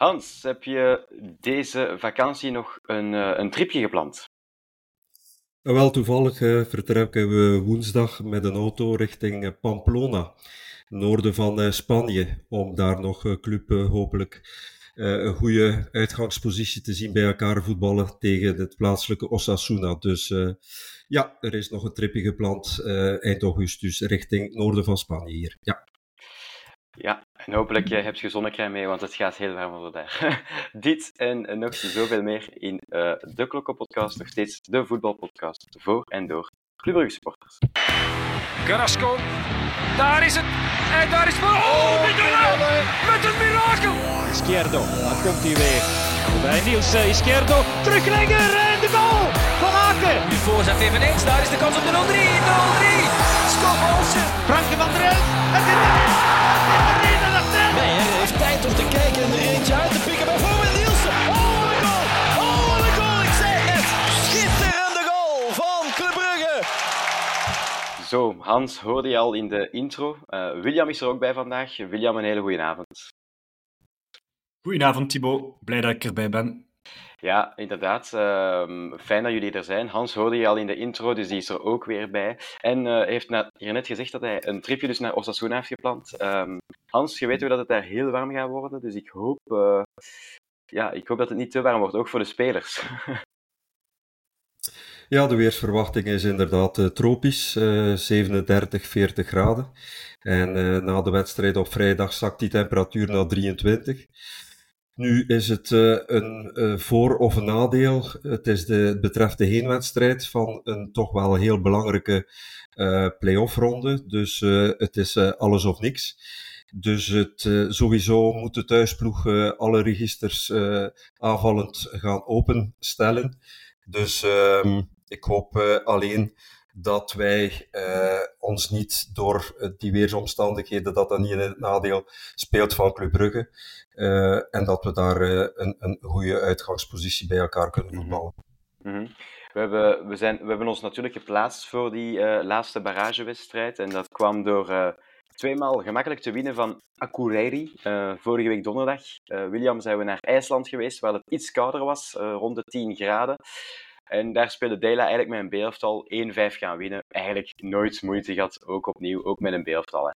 Hans, heb je deze vakantie nog een, uh, een tripje gepland? Wel, toevallig uh, vertrekken we woensdag met een auto richting Pamplona, noorden van Spanje, om daar nog club hopelijk een goede uitgangspositie te zien bij elkaar voetballen tegen het plaatselijke Osasuna. Dus ja, er is nog een tripje gepland eind augustus richting noorden van Spanje hier. Ja. Ja, en hopelijk uh, heb je zonnecrème mee, want het gaat heel warm worden daar. Dit en nog zoveel meer in uh, de Klokkenpodcast, nog steeds de voetbalpodcast voor en door Club Brugge supporters. Carrasco, daar is het. En daar is het. Oh, Mignolet! Met een mirakel! Izquierdo, dan komt hij weer. Bij Niels uh, Izquierdo, terugleggen en de goal van Aken. Nu voorzet eveneens, daar is de kans op de 0-3. 0-3. Scott Olsen. Frankie van der Elf. Het is Zo, Hans hoorde je al in de intro. Uh, William is er ook bij vandaag. William, een hele goede avond. Goedenavond Thibaut, blij dat ik erbij ben. Ja, inderdaad. Uh, fijn dat jullie er zijn. Hans hoorde je al in de intro, dus die is er ook weer bij. En uh, heeft net, hier net gezegd dat hij een tripje dus naar Osasuna heeft gepland. Um, Hans, je weet hoe dat het daar heel warm gaat worden, dus ik hoop, uh, ja, ik hoop dat het niet te warm wordt, ook voor de spelers. ja, de weersverwachting is inderdaad uh, tropisch, 37, 40 graden. En na de wedstrijd op vrijdag zakt die temperatuur naar 23. Nu is het een voor- of een nadeel. Het, is de, betreft de heenwedstrijd van een toch wel heel belangrijke uh, play-off-ronde. Dus het is alles of niks. Dus het, sowieso moet de thuisploeg alle registers aanvallend gaan openstellen. Dus ehm, ik hoop alleen dat wij uh, ons niet door die weersomstandigheden, dat dat niet in het nadeel speelt van Club Brugge. Uh, en dat we daar een, een goede uitgangspositie bij elkaar kunnen mhm. voetballen. Mm -hmm. We hebben, we, zijn, we hebben ons natuurlijk geplaatst voor die laatste barragewedstrijd. En dat kwam door tweemaal gemakkelijk te winnen van Akureyri. vorige week donderdag. William zijn we naar IJsland geweest, waar het iets kouder was, rond de 10 graden. En daar speelde Dela eigenlijk met een B-elftal 1-5 gaan winnen. Eigenlijk nooit moeite gehad, ook opnieuw, ook met een B-elftal.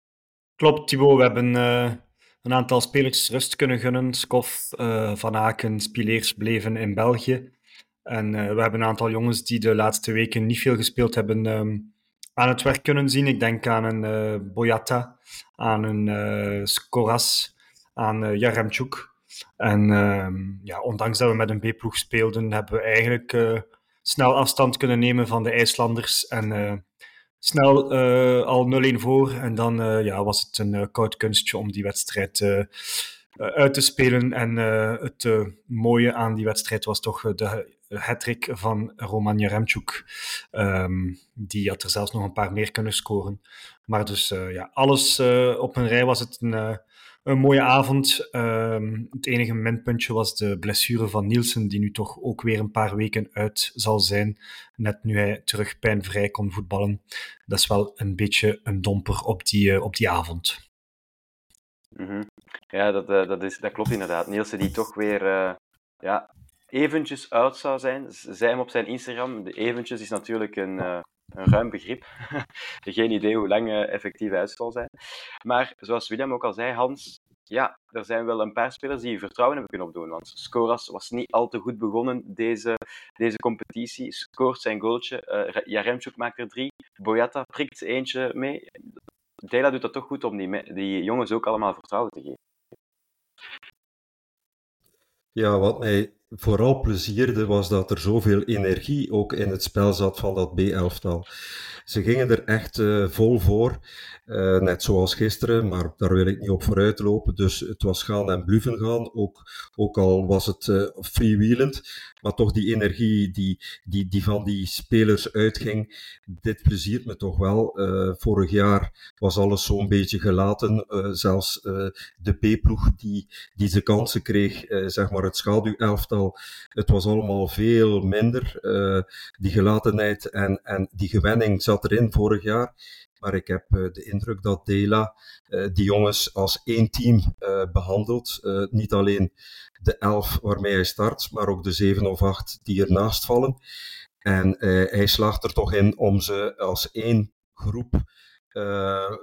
Klopt, Thibaut. We hebben uh, een aantal spelers rust kunnen gunnen. Skof, uh, Van Aken, Spileers bleven in België. En uh, we hebben een aantal jongens die de laatste weken niet veel gespeeld hebben um, aan het werk kunnen zien. Ik denk aan een Boyata, aan een Skoras, aan Jaremchuk. En ehm, ja, ondanks dat we met een B-ploeg speelden, hebben we eigenlijk snel afstand kunnen nemen van de IJslanders. En uh, snel uh, al 0-1 voor. En dan uh, ja, was het een koud kunstje om die wedstrijd uit te spelen. En het mooie aan die wedstrijd was toch de hattrick van Roman Jaremchuk. Um, die had er zelfs nog een paar meer kunnen scoren. Maar dus ja, alles op een rij was het een een mooie avond. Um, het enige minpuntje was de blessure van Nielsen, die nu toch ook weer een paar weken uit zal zijn. Net nu hij terug pijnvrij kon voetballen. Dat is wel een beetje een domper op die, uh, op die avond. -hmm. Ja, dat, uh, dat, is, dat klopt inderdaad. Nielsen die toch weer uh, ja, eventjes uit zou zijn. Zij hem op zijn Instagram. Eventjes is natuurlijk een, een ruim begrip. Geen idee hoe lang uh, effectief uit zal zijn. Maar zoals William ook al zei, Hans, ja, er zijn wel een paar spelers die vertrouwen hebben kunnen opdoen. Want Scoras was niet al te goed begonnen deze, deze competitie. Scoort zijn goaltje. Uh, Jaremchuk maakt er drie. Boyata prikt eentje mee. Dela doet dat toch goed om die, die jongens ook allemaal vertrouwen te geven. Ja, wat mij vooral plezierde was dat er zoveel energie ook in het spel zat van dat B-elftal. Ze gingen er echt uh, vol voor. Uh, net zoals gisteren, maar daar wil ik niet op vooruit lopen. Dus het was gaan en bluffen gaan, ook, ook al was het uh, freewheelend. Maar toch die energie die, die, die van die spelers uitging, dit pleziert me toch wel. Uh, vorig jaar was alles zo'n beetje gelaten. zelfs de B-ploeg die, die zijn kansen kreeg, zeg maar het schaduwelftal, het was allemaal veel minder. die gelatenheid en, en die gewenning zat erin vorig jaar. Maar ik heb de indruk dat Dela die jongens als één team behandelt. niet alleen de elf waarmee hij start, maar ook de zeven of acht die ernaast vallen. En hij slaagt er toch in om ze als één groep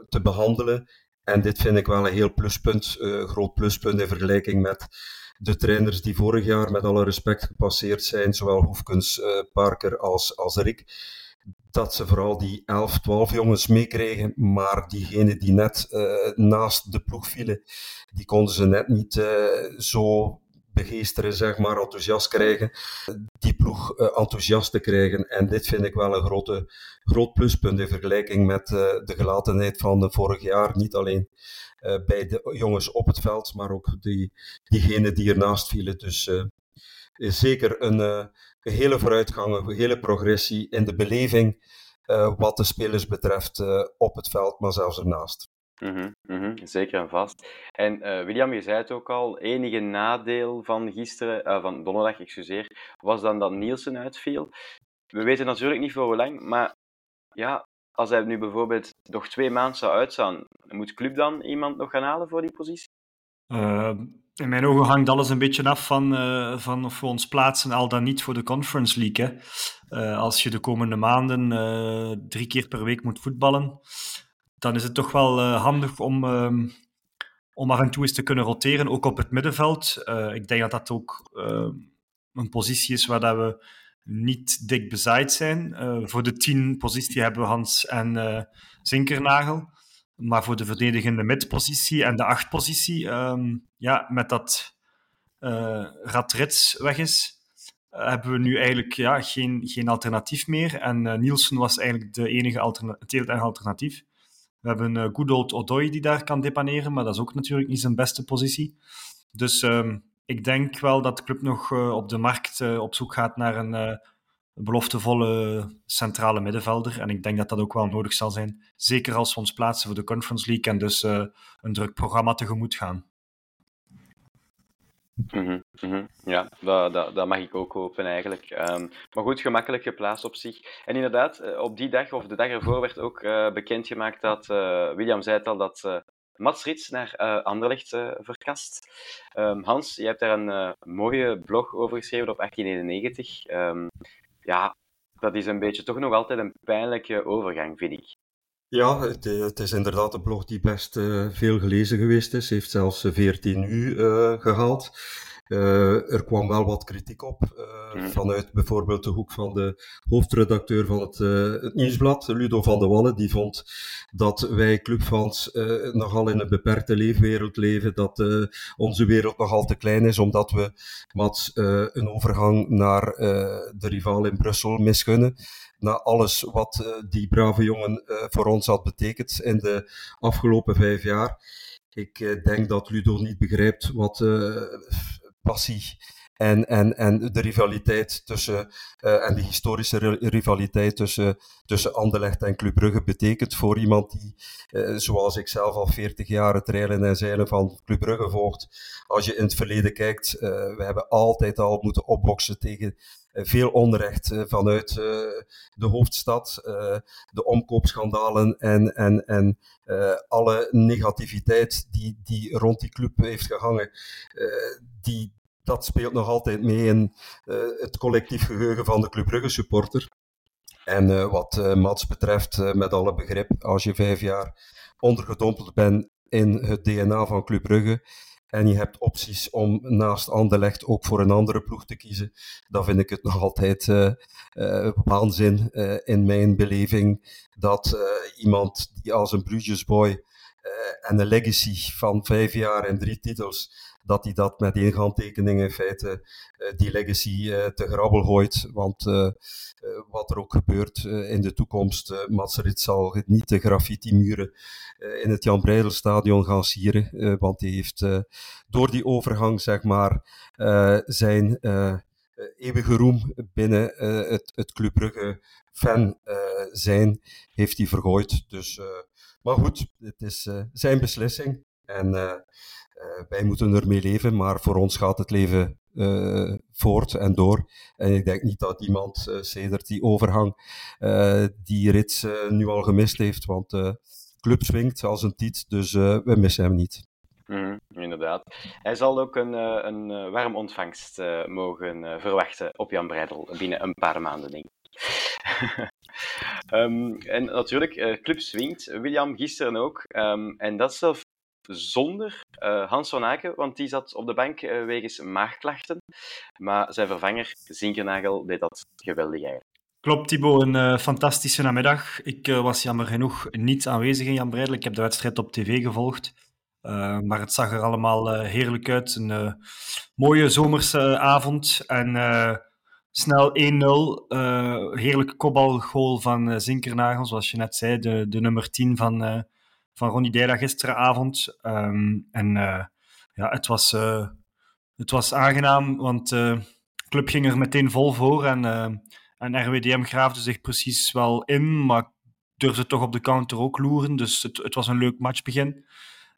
te behandelen. En dit vind ik wel een heel pluspunt, uh, groot pluspunt in vergelijking met de trainers die vorig jaar met alle respect gepasseerd zijn, zowel Hoefkens, Parker als, als Rick. Dat ze vooral die 11, 12 jongens meekregen, maar diegenen die net uh, naast de ploeg vielen, die konden ze net niet zo begeesteren, zeg maar, enthousiast krijgen, die ploeg uh, enthousiast te krijgen. En dit vind ik wel een grote, groot pluspunt in vergelijking met de gelatenheid van vorig jaar. Niet alleen bij de jongens op het veld, maar ook die, diegenen die ernaast vielen. Dus is zeker een, een, hele vooruitgang, een hele progressie in de beleving wat de spelers betreft op het veld, maar zelfs ernaast. Mm -hmm, zeker en vast. En uh, William, je zei het ook al, enige nadeel van gisteren, uh, van donderdag, excuseer, was dan dat Nielsen uitviel. We weten natuurlijk niet voor hoe lang, maar ja, als hij nu bijvoorbeeld nog twee maanden zou uitstaan, moet Club dan iemand nog gaan halen voor die positie? In mijn ogen hangt alles een beetje af van, van of we ons plaatsen al dan niet voor de Conference League. Hè. als je de komende maanden drie keer per week moet voetballen, dan is het toch wel handig om, uh, om af en toe eens te kunnen roteren, ook op het middenveld. Ik denk dat dat ook ehm, een positie is waar dat we niet dik bezaaid zijn. Eh, voor de tien positie hebben we Hans en Zinkernagel. Maar voor de verdedigende midpositie en de acht positie, ehm, ja, met dat Radrits weg is, hebben we nu eigenlijk ja, geen, geen alternatief meer. En Nielsen was eigenlijk de enige alterna alternatief. We hebben uh, good old Odoi die daar kan depaneren, maar dat is ook natuurlijk niet zijn beste positie. Dus uh, ik denk wel dat de club nog uh, op de markt uh, op zoek gaat naar een beloftevolle centrale middenvelder. En ik denk dat dat ook wel nodig zal zijn. Zeker als we ons plaatsen voor de Conference League en dus een druk programma tegemoet gaan. Mm -hmm, Ja, dat, dat, dat, mag ik ook hopen eigenlijk. Um, maar goed, gemakkelijk geplaatst op zich. En inderdaad, eh, op die dag of de dag ervoor werd ook uh, bekendgemaakt dat, William zei het al, dat uh, Mats Rits naar Anderlecht verkast. Um, Hans, je hebt daar een mooie blog over geschreven op 1891. Um, ehm, ja, dat is een beetje toch nog altijd een pijnlijke overgang, vind ik. Ja, het, het, is inderdaad een blog die best uh, veel gelezen geweest is. Heeft zelfs 14 u uh, gehaald. Uh, er kwam wel wat kritiek op, mm. vanuit bijvoorbeeld de hoek van de hoofdredacteur van het, het nieuwsblad, Ludo van de Wallen, die vond dat wij clubfans nogal in een beperkte leefwereld leven, dat onze wereld nogal te klein is, omdat we Mats een overgang naar de rivaal in Brussel misgunnen na alles wat uh, die brave jongen uh, voor ons had betekend in de afgelopen vijf jaar. Ik uh, denk dat Ludo niet begrijpt wat passie en, en, en de rivaliteit tussen, uh, en de historische rivaliteit tussen, tussen Anderlecht en Club Brugge betekent voor iemand die, uh, zoals ik zelf al 40 jaar het en zeilen van Club Brugge volgt. Als je in het verleden kijkt, uh, we hebben altijd al moeten opboksen tegen veel onrecht vanuit de hoofdstad, de omkoopschandalen en, en, en alle negativiteit die, die rond die club heeft gehangen. die, dat speelt nog altijd mee in het collectief geheugen van de Club Brugge supporter. En wat uh, Mats betreft, met alle begrip, als je vijf jaar ondergedompeld bent in het DNA van Club Brugge en je hebt opties om naast Anderlecht ook voor een andere ploeg te kiezen, dan vind ik het nog altijd waanzin in mijn beleving dat iemand die als een Brugesboy en een legacy van vijf jaar en drie titels dat hij dat met één handtekening in feite uh, die legacy uh, te grabbel gooit. Want uh, wat er ook gebeurt in de toekomst, uh, Matserit zal niet de graffiti-muren in het Jan Breidelstadion gaan sieren. want hij heeft door die overgang, zeg maar, zijn eeuwige roem binnen het, het Club Brugge fan zijn, heeft hij vergooid. Dus, maar goed, het is zijn beslissing. En wij moeten ermee leven, maar voor ons gaat het leven voort en door. En ik denk niet dat iemand uh, sedert die overgang die rit nu al gemist heeft, want de club swingt als een tiet, dus we missen hem niet. Mm, inderdaad. Hij zal ook een, een warm ontvangst mogen verwachten op Jan Breidel binnen een paar maanden, denk ik. um, en natuurlijk, Club swingt. William gisteren ook. Um, en dat zelf zonder uh, Hans van Aken, want die zat op de bank uh, wegens maagklachten. Maar zijn vervanger, Zinkernagel, deed dat geweldig eigenlijk. Klopt, Thibaut. Een uh, fantastische namiddag. Ik was jammer genoeg niet aanwezig in Jan Breidel. Ik heb de wedstrijd op tv gevolgd. maar het zag er allemaal heerlijk uit. Een mooie zomerse avond. En snel 1-0. Uh, heerlijke kopbalgoal van Zinkernagel, zoals je net zei. De, de nummer 10 van, van Ronnie Deira gisteravond. Um, en ja, het was, het was aangenaam, want de club ging er meteen vol voor. En, en RWDM graafde zich precies wel in, maar durfde toch op de counter ook loeren. Dus het, het was een leuk matchbegin.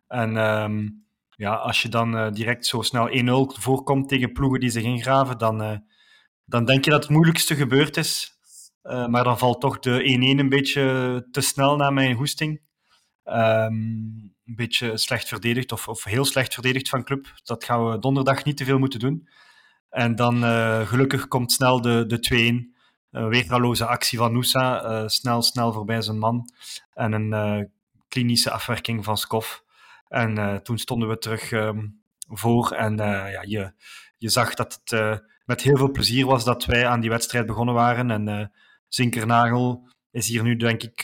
En um, ja, als je dan direct zo snel 1-0 voorkomt tegen ploegen die zich ingraven, dan dan denk je dat het moeilijkste gebeurd is. Maar dan valt toch de 1-1 een beetje te snel naar mijn hoesting. Um, een beetje slecht verdedigd, of, of heel slecht verdedigd van club. Dat gaan we donderdag niet te veel moeten doen. En dan uh, gelukkig komt snel de, de 2-1. Uh, actie van Noosa, uh, snel, snel voorbij zijn man. En een klinische afwerking van Skof. En toen stonden we terug um, voor. En ja, je, je zag dat het met heel veel plezier was dat wij aan die wedstrijd begonnen waren. En Zinkernagel is hier nu, denk ik,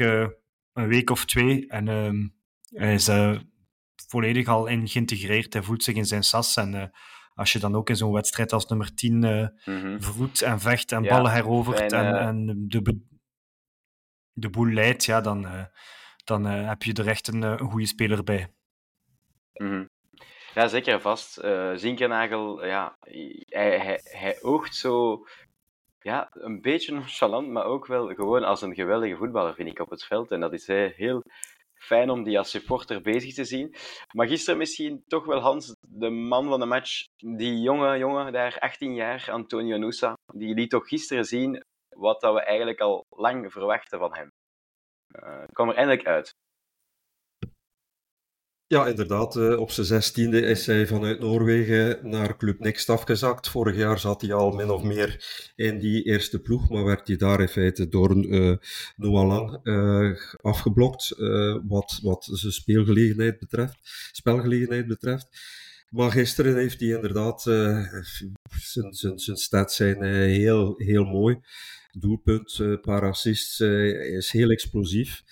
een week of twee. En uh, hij is uh, volledig al in geïntegreerd. Hij voelt zich in zijn sas. En als je dan ook in zo'n wedstrijd als nummer 10 mm -hmm. voet en vecht en ja, ballen herovert en, en, de, de boel leidt, ja, dan, dan heb je er echt een, een goede speler bij. Mm -hmm. Ja, zeker vast. Uh, Zinkernagel, ja, hij, hij, hij oogt zo ja, een beetje nonchalant, maar ook wel gewoon als een geweldige voetballer, vind ik, op het veld. En dat is heel fijn om die als supporter bezig te zien. Maar gisteren misschien toch wel Hans, de man van de match, die jonge jongen daar, 18 jaar, Antonio Nusa, die liet toch gisteren zien wat dat we eigenlijk al lang verwachten van hem. Uh, kwam er eindelijk uit. Ja, inderdaad. Eh, op zijn zestiende is hij vanuit Noorwegen naar Club Next afgezakt. Vorig jaar zat hij al min of meer in die eerste ploeg, maar werd hij daar in feite door uh, Noah Lang uh, afgeblokt, wat, wat zijn speelgelegenheid betreft, spelgelegenheid betreft. Maar gisteren heeft hij inderdaad, zijn, zijn, zijn stats zijn heel, heel mooi. Doelpunt, een paar assists, is heel explosief.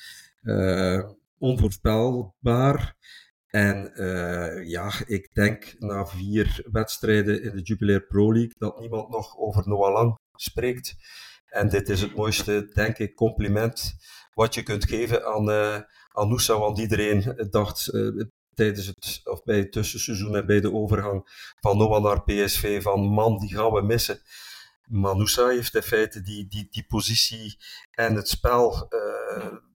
onvoorspelbaar. En uh, ja, ik denk na vier wedstrijden in de Jubilair Pro League dat niemand nog over Noah Lang spreekt. En dit is het mooiste, denk ik, compliment wat je kunt geven aan, uh, aan. Want iedereen dacht uh, tijdens het, of bij het tussenseizoen en bij de overgang van Noah naar PSV van man, die gaan we missen. Maar Noosa heeft in feite die, die, die positie en het spel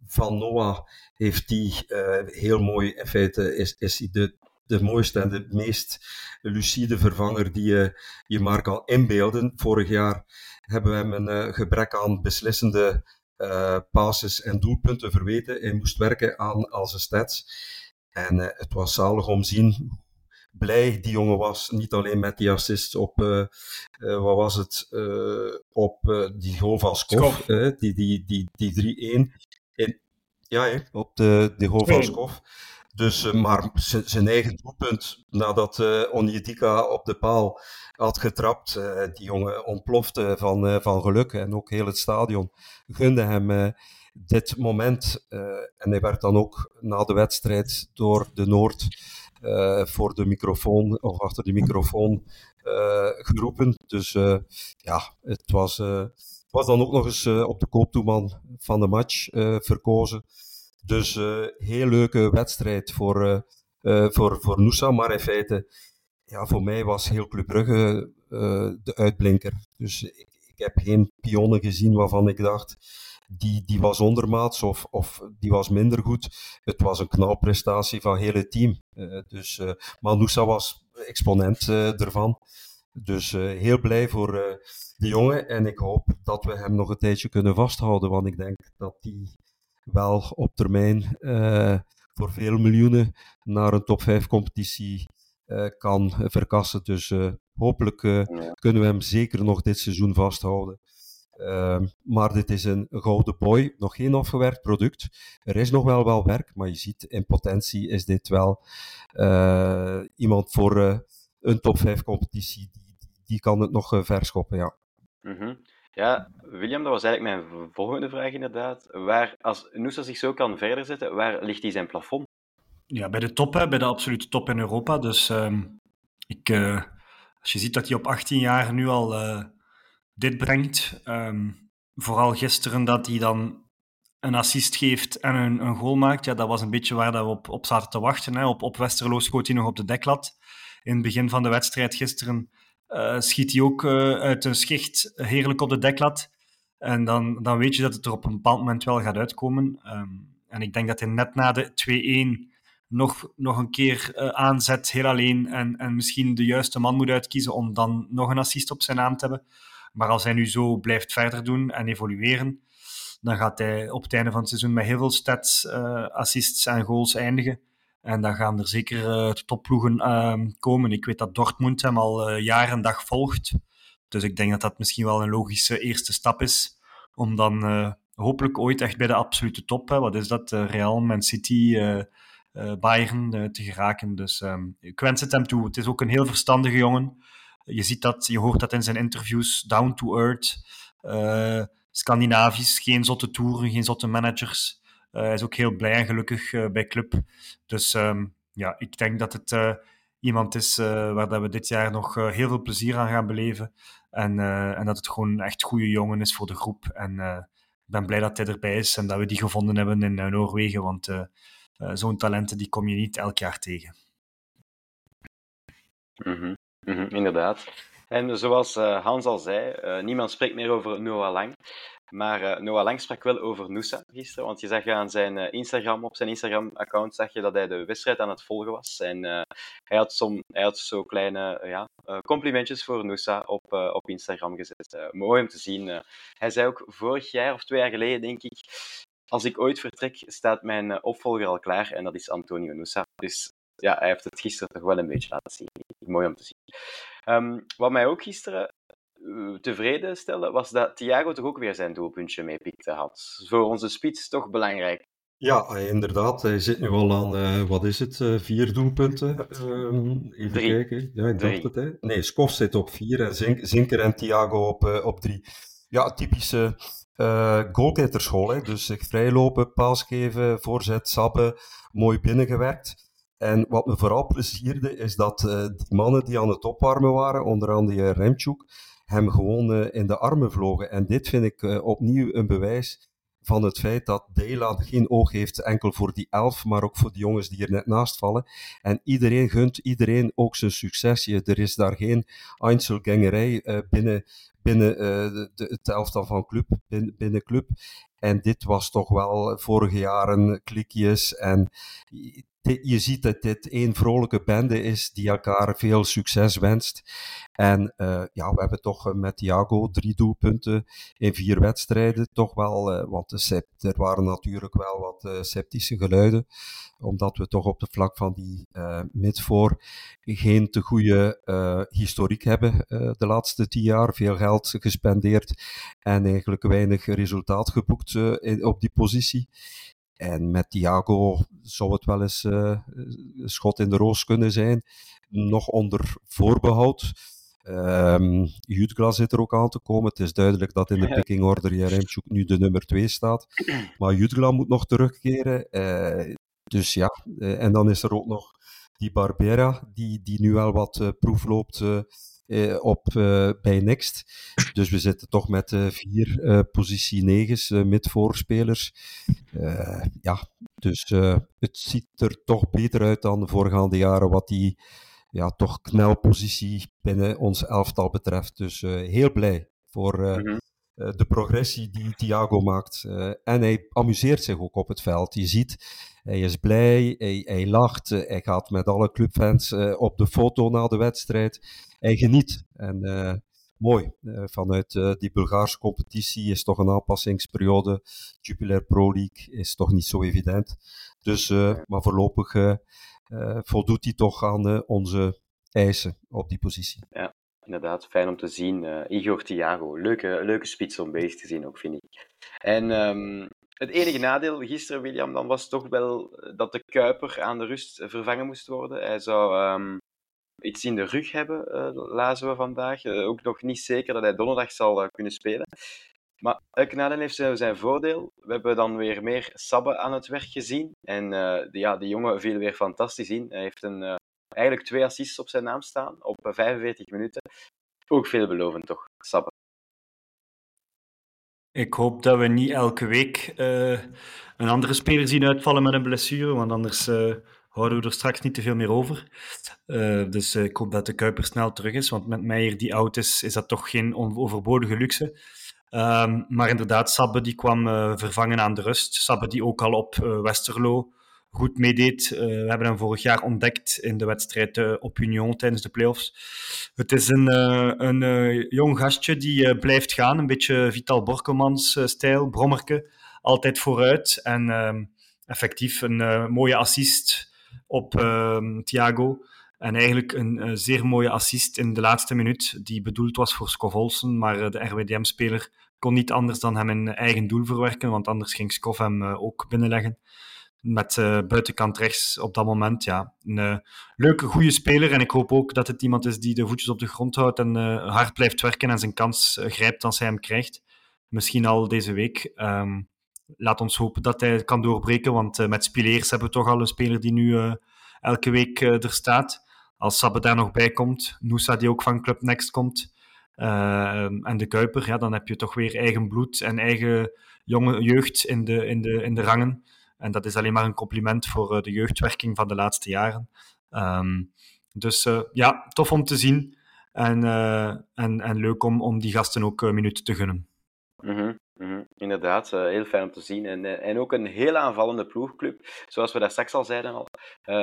van Noah heeft die uh, heel mooi, in feite is, is hij de, de mooiste en de meest lucide vervanger die je je maar kan inbeelden. Vorig jaar hebben we hem een uh, gebrek aan beslissende uh, passes en doelpunten verweten. Hij moest werken aan al zijn stats. En het was zalig om te zien blij die jongen was. Niet alleen met die assist op, uh, uh, wat was het, uh, op die goal van Skof, die, die, die, die 3-1 ja, op de, de Hovalskov. Dus, uh, maar zijn eigen doelpunt, nadat uh, Onjedika op de paal had getrapt, uh, die jongen ontplofte van, van geluk. En ook heel het stadion gunde hem dit moment. en hij werd dan ook na de wedstrijd door de Noord voor de microfoon, of achter de microfoon, geroepen. Dus ja, het was was dan ook nog eens uh, op de kooptoeman van de match uh, verkozen. Dus uh, heel leuke wedstrijd voor, voor, voor Noosa, maar in feite, ja, voor mij was heel Club Brugge de uitblinker. Dus ik, ik, heb geen pionnen gezien waarvan ik dacht, die, die was ondermaats of, of die was minder goed. Het was een knalprestatie van het hele team. dus, maar Noosa was exponent ervan. Dus heel blij voor de jongen. En ik hoop dat we hem nog een tijdje kunnen vasthouden. Want ik denk dat hij wel op termijn voor veel miljoenen naar een top 5 competitie kan verkassen. Dus hopelijk kunnen we hem zeker nog dit seizoen vasthouden. Ehm, maar dit is een gouden boy, nog geen afgewerkt product. Er is nog wel wel werk, maar je ziet in potentie is dit wel iemand voor een top 5 competitie. Die, die kan het nog verschoppen, ja. -hmm. Ja, William, dat was eigenlijk mijn volgende vraag inderdaad. Waar, als Noosa zich zo kan verder zetten, waar ligt hij zijn plafond? Ja, bij de top, hè, bij de absolute top in Europa. Dus um, ik, als je ziet dat hij op 18 jaar nu al dit brengt. Um, vooral gisteren dat hij dan een assist geeft en een, een goal maakt. Ja, dat was een beetje waar dat we op, op zaten te wachten. Hè. Op, op Westerlo schoot hij nog op de deklat. In het begin van de wedstrijd gisteren uh, schiet hij ook uh, uit een schicht heerlijk op de deklat. En dan, dan weet je dat het er op een bepaald moment wel gaat uitkomen. Um, en ik denk dat hij net na de 2-1 nog, nog een keer uh, aanzet, heel alleen. En, en misschien de juiste man moet uitkiezen om dan nog een assist op zijn naam te hebben. Maar als hij nu zo blijft verder doen en evolueren, dan gaat hij op het einde van het seizoen met heel veel stats, assists en goals eindigen. En dan gaan er zeker uh, topploegen uh, komen. Ik weet dat Dortmund hem al uh, jaar en dag volgt. Dus ik denk dat dat misschien wel een logische eerste stap is. Om dan hopelijk ooit echt bij de absolute top, hè, wat is dat, Real, Man City, Bayern, te geraken. Dus um, ik wens het hem toe. Het is ook een heel verstandige jongen. Je ziet dat, je hoort dat in zijn interviews, down to earth, Scandinavisch, geen zotte toeren, geen zotte managers. Uh, hij is ook heel blij en gelukkig uh, bij club. Dus um, ja, ik denk dat het iemand is waar dat we dit jaar nog heel veel plezier aan gaan beleven. En, en dat het gewoon echt goede jongen is voor de groep. En ik ben blij dat hij erbij is en dat we die gevonden hebben in Noorwegen. Want zo'n talenten die kom je niet elk jaar tegen. Mm -hmm, inderdaad. En zoals Hans al zei, niemand spreekt meer over Noah Lang. Maar uh, Noah Lang sprak wel over Noosa gisteren, want je zag aan zijn Instagram, op zijn Instagram-account zag je dat hij de wedstrijd aan het volgen was. En hij, had som, hij had zo kleine ja, complimentjes voor Noosa op, op Instagram gezet. mooi om te zien. hij zei ook vorig jaar of twee jaar geleden, denk ik, als ik ooit vertrek, staat mijn opvolger al klaar en dat is Antonio Noosa. Dus ja, hij heeft het gisteren toch wel een beetje laten zien. Mooi om te zien. Um, wat mij ook gisteren tevreden stelde, was dat Thiago toch ook weer zijn doelpuntje meepikte had. Voor onze spits toch belangrijk. Ja, inderdaad. Hij zit nu al aan, uh, wat is het, uh, vier doelpunten. Uh, even drie. kijken. Ja, ik drie. dacht het. Hè. Nee, Skof zit op vier en Zink, Zinker en Thiago op, op drie. Ja, typische goalgetterschool. Hè. Dus zich vrijlopen, paas geven, voorzet, sappen, mooi binnengewerkt. En wat me vooral plezierde, is dat die mannen die aan het opwarmen waren, onder andere Remchuk, hem gewoon uh, in de armen vlogen. En dit vind ik uh, opnieuw een bewijs van het feit dat Dela geen oog heeft enkel voor die elf, maar ook voor die jongens die er net naast vallen. En iedereen gunt iedereen ook zijn succesje. Er is daar geen Einzelgängerij binnen, binnen de, de, het elftal van club, binnen, binnen club. En dit was toch wel vorige jaren klikjes en je ziet dat dit één vrolijke bende is die elkaar veel succes wenst. En uh, ja, we hebben toch met Thiago drie doelpunten in vier wedstrijden. Toch wel, uh, want de er waren natuurlijk wel wat uh, sceptische geluiden. Omdat we toch op de vlak van die midvoor geen te goede historiek hebben de laatste tien jaar. Veel geld gespendeerd en eigenlijk weinig resultaat geboekt in, op die positie. En met Thiago zou het wel eens uh, een schot in de roos kunnen zijn. Nog onder voorbehoud. Um, zit er ook aan te komen. Het is duidelijk dat in de picking order Jaremchuk nu de nummer 2 staat. Maar Jutgla moet nog terugkeren. Uh, dus ja, uh, en dan is er ook nog die Barbera, die, die nu wel wat proef loopt op, uh, bij Next. Dus we zitten toch met uh, vier positie negens, mid-voorspelers. ja, dus het ziet er toch beter uit dan de voorgaande jaren wat die ja, toch knelpositie binnen ons elftal betreft. Dus heel blij voor mm -hmm. de progressie die Thiago maakt. en hij amuseert zich ook op het veld. Je ziet, hij is blij, hij, hij lacht, hij gaat met alle clubfans op de foto na de wedstrijd. Hij geniet. En mooi. vanuit die Bulgaarse competitie is toch een aanpassingsperiode. Jupiler Pro League is toch niet zo evident. Dus, maar voorlopig voldoet hij toch aan onze eisen op die positie. Ja, inderdaad. Fijn om te zien. Igor Thiago, leuke, leuke spits om bezig te zien ook, vind ik. En um, het enige nadeel gisteren, William, dan was toch wel dat de Kuiper aan de rust vervangen moest worden. Hij zou um, iets in de rug hebben, uh, lazen we vandaag. Uh, ook nog niet zeker dat hij donderdag zal uh, kunnen spelen. Maar elk nadeel heeft zijn voordeel. We hebben dan weer meer Sabbe aan het werk gezien. En de, ja, die jongen viel weer fantastisch in. Hij heeft een, eigenlijk twee assists op zijn naam staan op 45 minuten. Ook veelbelovend toch, Sabbe. Ik hoop dat we niet elke week een andere speler zien uitvallen met een blessure, want anders houden we er straks niet te veel meer over. Uh, dus ik hoop dat de Kuiper snel terug is, want met Meijer die oud is, is dat toch geen overbodige luxe. Um, maar inderdaad, Sabbe die kwam vervangen aan de rust. Sabbe die ook al op Westerlo goed meedeed. We hebben hem vorig jaar ontdekt in de wedstrijd op Union tijdens de playoffs. Het is een, een jong gastje die blijft gaan, een beetje Vital Borkelmans-stijl, brommerke, altijd vooruit. En ehm, effectief een mooie assist op ehm, Thiago. En eigenlijk een zeer mooie assist in de laatste minuut, die bedoeld was voor Skov Olsen, maar de RWDM-speler kon niet anders dan hem in eigen doel verwerken, want anders ging Skov hem ook binnenleggen met buitenkant rechts op dat moment. Ja, een leuke, goede speler. En ik hoop ook dat het iemand is die de voetjes op de grond houdt en hard blijft werken en zijn kans grijpt als hij hem krijgt. Misschien al deze week. Um, laat ons hopen dat hij kan doorbreken, want met Spileers hebben we toch al een speler die nu elke week er staat. Als Sabbe daar nog bij komt, Noosa die ook van Club Next komt, en de Kuiper, ja, dan heb je toch weer eigen bloed en eigen jonge jeugd in de, in de, in de rangen. En dat is alleen maar een compliment voor de jeugdwerking van de laatste jaren. Um, dus ja, tof om te zien. En, en, en leuk om, om die gasten ook minuten te gunnen. -hmm, mm. Inderdaad, heel fijn om te zien. En, en ook een heel aanvallende ploegclub. Zoals we daar straks al zeiden al,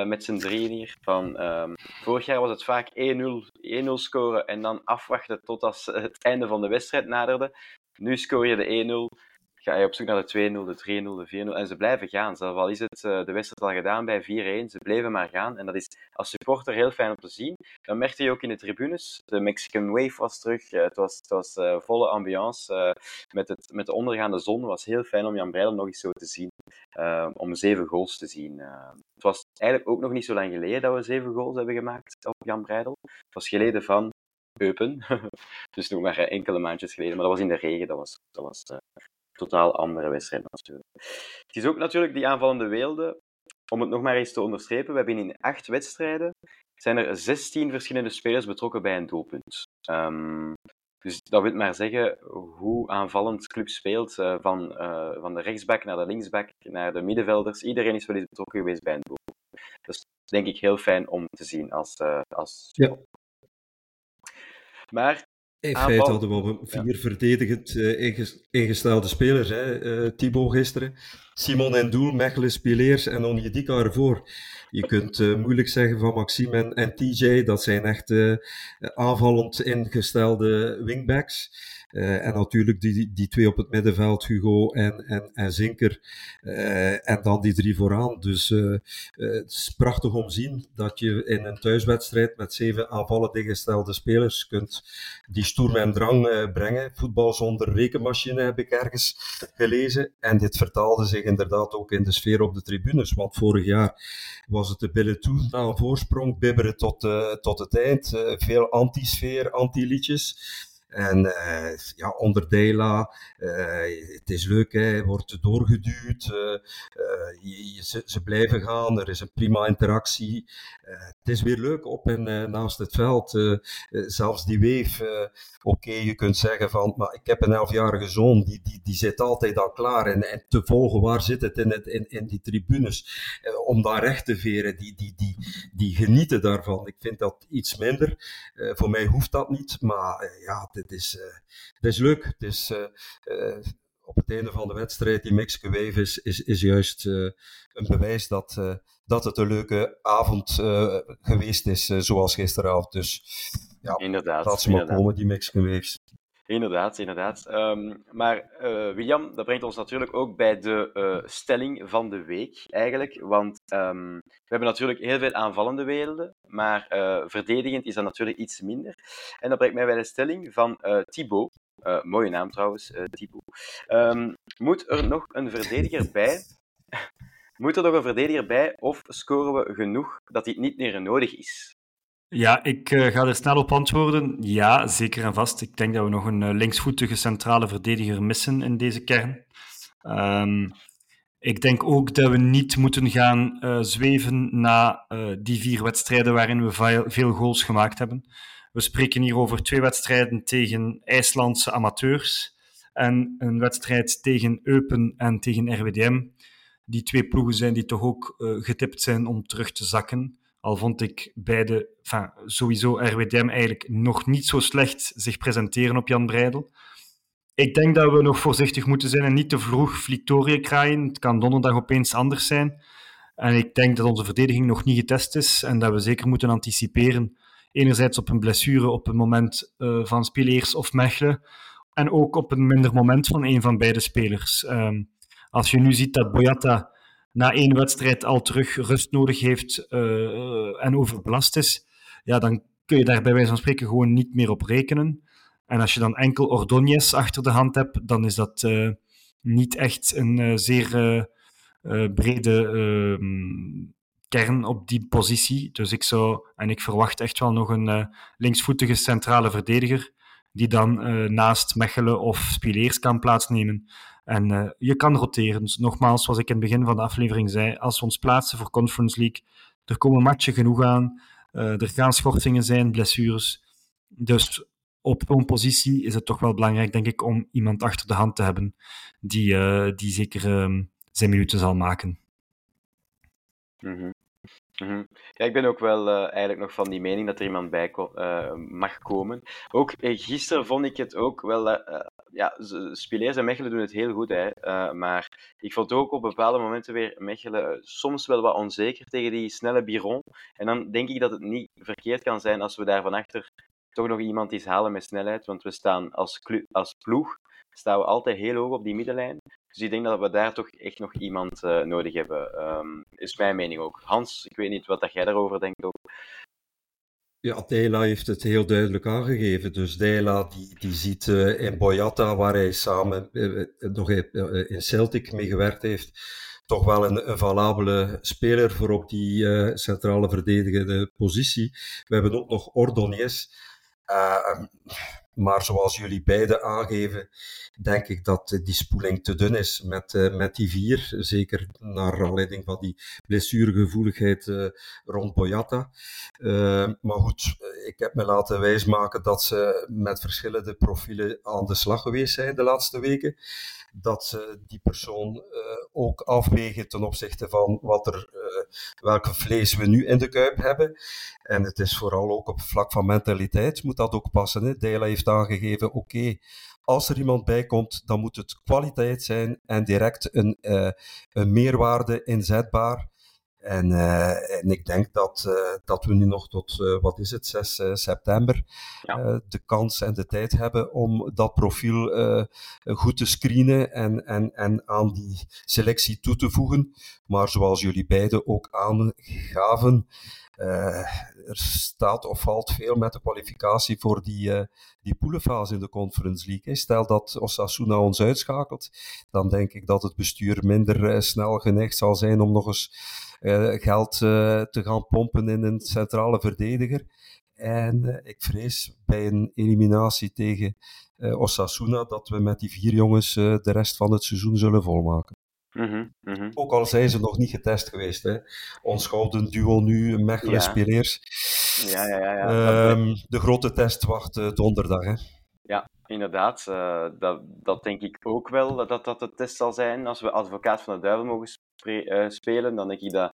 met z'n drieën hier. Van, um, vorig jaar was het vaak 1-0 scoren en dan afwachten tot als het einde van de wedstrijd naderde. Nu scoor je de 1-0 ga je op zoek naar de 2-0, de 3-0, de 4-0. En ze blijven gaan. Zelfs al is het uh, de wedstrijd al gedaan bij 4-1, ze bleven maar gaan. En dat is als supporter heel fijn om te zien. Dan merkte je ook in de tribunes. De Mexican Wave was terug. Uh, het was, uh, volle ambiance. met, het, met de ondergaande zon was heel fijn om Jan Breidel nog eens zo te zien. om zeven goals te zien. het was eigenlijk ook nog niet zo lang geleden dat we zeven goals hebben gemaakt op Jan Breidel. Het was geleden van Eupen. dus nog maar enkele maandjes geleden. Maar dat was in de regen. Dat was, dat was totaal andere wedstrijd natuurlijk. Het is ook natuurlijk die aanvallende weelde. Om het nog maar eens te onderstrepen, we hebben in acht wedstrijden zijn er 16 verschillende spelers betrokken bij een doelpunt. Um, dus dat wil maar zeggen hoe aanvallend club speelt, uh, van, uh, van de rechtsback naar de linksback, naar de middenvelders. Iedereen is wel eens betrokken geweest bij een doelpunt. Dat is denk ik heel fijn om te zien als... Uh, als... Ja. Maar in feite hadden we vier verdedigend uh, ingestelde spelers. Hè. Uh, Thibaut gisteren, Simon en Doel, Mechelen Spileers en Onjedika ervoor. Je kunt uh, moeilijk zeggen van Maxime en, en TJ, dat zijn echt aanvallend ingestelde wingbacks. Uh, en natuurlijk die, die twee op het middenveld, Hugo en, en, en Zinker. Uh, en dan die drie vooraan. Dus uh, het is prachtig om te zien dat je in een thuiswedstrijd met zeven aanvallen ingestelde spelers kunt die stoer en drang brengen. Voetbal zonder rekenmachine heb ik ergens gelezen. En dit vertaalde zich inderdaad ook in de sfeer op de tribunes. Want vorig jaar was het de billen toe na een voorsprong, bibberen tot, tot het eind. veel anti-sfeer, anti-liedjes. En uh, ja, onder Dela, uh, het is leuk, hè, wordt doorgeduwd, uh, je, ze, ze, blijven gaan, er is een prima interactie. het is weer leuk op en naast het veld. zelfs die weef, oké, je kunt zeggen van, maar ik heb een elfjarige zoon, die, die, die zit altijd al klaar en, en te volgen waar zit het in, het, in, in die tribunes, om daar recht te veren, die, die, die, die genieten daarvan. Ik vind dat iets minder. voor mij hoeft dat niet, maar ja, het is, uh, het is leuk. Het is, uh, op het einde van de wedstrijd, die Mexican Wave is, is, is juist een bewijs dat, dat het een leuke avond geweest is, zoals gisteravond. Dus ja, inderdaad. laat ze maar inderdaad. komen, die Mexican Waves. Inderdaad, inderdaad. Ehm, maar eh, William, dat brengt ons natuurlijk ook bij de eh, stelling van de week, eigenlijk. Want ehm, we hebben natuurlijk heel veel aanvallende werelden, maar eh, verdedigend is dat natuurlijk iets minder. En dat brengt mij bij de stelling van Thibaut. Mooie naam trouwens, Thibaut. Ehm, moet er nog een verdediger bij? moet er nog een verdediger bij of scoren we genoeg dat dit niet meer nodig is? Ja, ik eh, ga er snel op antwoorden. Ja, zeker en vast. Ik denk dat we nog een eh, linksvoetige centrale verdediger missen in deze kern. Ehm, ik denk ook dat we niet moeten gaan eh, zweven na die vier wedstrijden waarin we veel, goals gemaakt hebben. We spreken hier over twee wedstrijden tegen IJslandse amateurs en een wedstrijd tegen Eupen en tegen RWDM. Die twee ploegen zijn die toch ook getipt zijn om terug te zakken. Al vond ik beide, enfin, sowieso RWDM eigenlijk nog niet zo slecht zich presenteren op Jan Breidel. Ik denk dat we nog voorzichtig moeten zijn en niet te vroeg Victoria kraaien. Het kan donderdag opeens anders zijn. En ik denk dat onze verdediging nog niet getest is en dat we zeker moeten anticiperen. Enerzijds op een blessure op een moment uh, van Spileers of Mechelen. En ook op een minder moment van een van beide spelers. Um, als je nu ziet dat Boyata na één wedstrijd al terug rust nodig heeft uh, en overbelast is, ja, dan kun je daar bij wijze van spreken gewoon niet meer op rekenen. En als je dan enkel Ordonez achter de hand hebt, dan is dat uh, niet echt een zeer brede ehm, kern op die positie. Dus ik zou, en ik verwacht echt wel nog een linksvoetige centrale verdediger, die dan naast Mechelen of Spileers kan plaatsnemen. En je kan roteren. Dus nogmaals, zoals ik in het begin van de aflevering zei, als we ons plaatsen voor Conference League, er komen matchen genoeg aan, er gaan schorsingen zijn, blessures. Dus op een positie is het toch wel belangrijk, denk ik, om iemand achter de hand te hebben die, die zeker uh, zijn minuten zal maken. -hmm. -hmm. Ja, ik ben ook wel uh, eigenlijk nog van die mening dat er iemand bij uh, mag komen. Ook uh, gisteren vond ik het ook wel. ja, Spileers en Mechelen doen het heel goed, hè, maar ik vond ook op bepaalde momenten weer Mechelen soms wel wat onzeker tegen die snelle Biron. En dan denk ik dat het niet verkeerd kan zijn als we daar van achter toch nog iemand iets halen met snelheid. Want we staan als, als ploeg staan we altijd heel hoog op die middenlijn. Dus ik denk dat we daar toch echt nog iemand uh, nodig hebben. Um, is mijn mening ook. Hans, ik weet niet wat dat jij daarover denkt ook. Ja, Dela heeft het heel duidelijk aangegeven. Dus Dela die, die ziet uh, in Boyata, waar hij samen uh, nog in Celtic mee gewerkt heeft, toch wel een, een valabele speler voor op die centrale verdedigende positie. We hebben ook nog Ordonez. Maar zoals jullie beiden aangeven, denk ik dat die spoeling te dun is met, uh, met die vier. Zeker naar aanleiding van die blessuregevoeligheid uh, rond Boyata. maar goed, ik heb me laten wijsmaken dat ze met verschillende profielen aan de slag geweest zijn de laatste weken. Dat ze die persoon ook afwegen ten opzichte van wat er, welke vlees we nu in de kuip hebben. En het is vooral ook op vlak van mentaliteit moet dat ook passen. Hè? Heeft aangegeven, oké, als er iemand bij komt, dan moet het kwaliteit zijn en direct een, uh, een meerwaarde inzetbaar. En, uh, en ik denk dat, uh, dat we nu nog tot, wat is het, 6 september, ja. de kans en de tijd hebben om dat profiel goed te screenen en, en, en aan die selectie toe te voegen. Maar zoals jullie beiden ook aangaven, er staat of valt veel met de kwalificatie voor die, die poelenfase in de Conference League. Stel dat Osasuna ons uitschakelt, dan denk ik dat het bestuur minder snel geneigd zal zijn om nog eens geld te gaan pompen in een centrale verdediger. En ik vrees bij een eliminatie tegen Osasuna dat we met die vier jongens de rest van het seizoen zullen volmaken. Mm -hmm, mm -hmm. Ook al zijn ze nog niet getest geweest. Hè. Ons gouden duo nu, Mechelen Ja. Ja, ja, ja. ja. Ehm, de grote test wacht donderdag. Hè. Ja, inderdaad. Uh, dat, dat denk ik ook wel, dat dat de test zal zijn. Als we advocaat van de duivel mogen spelen, dan denk ik dat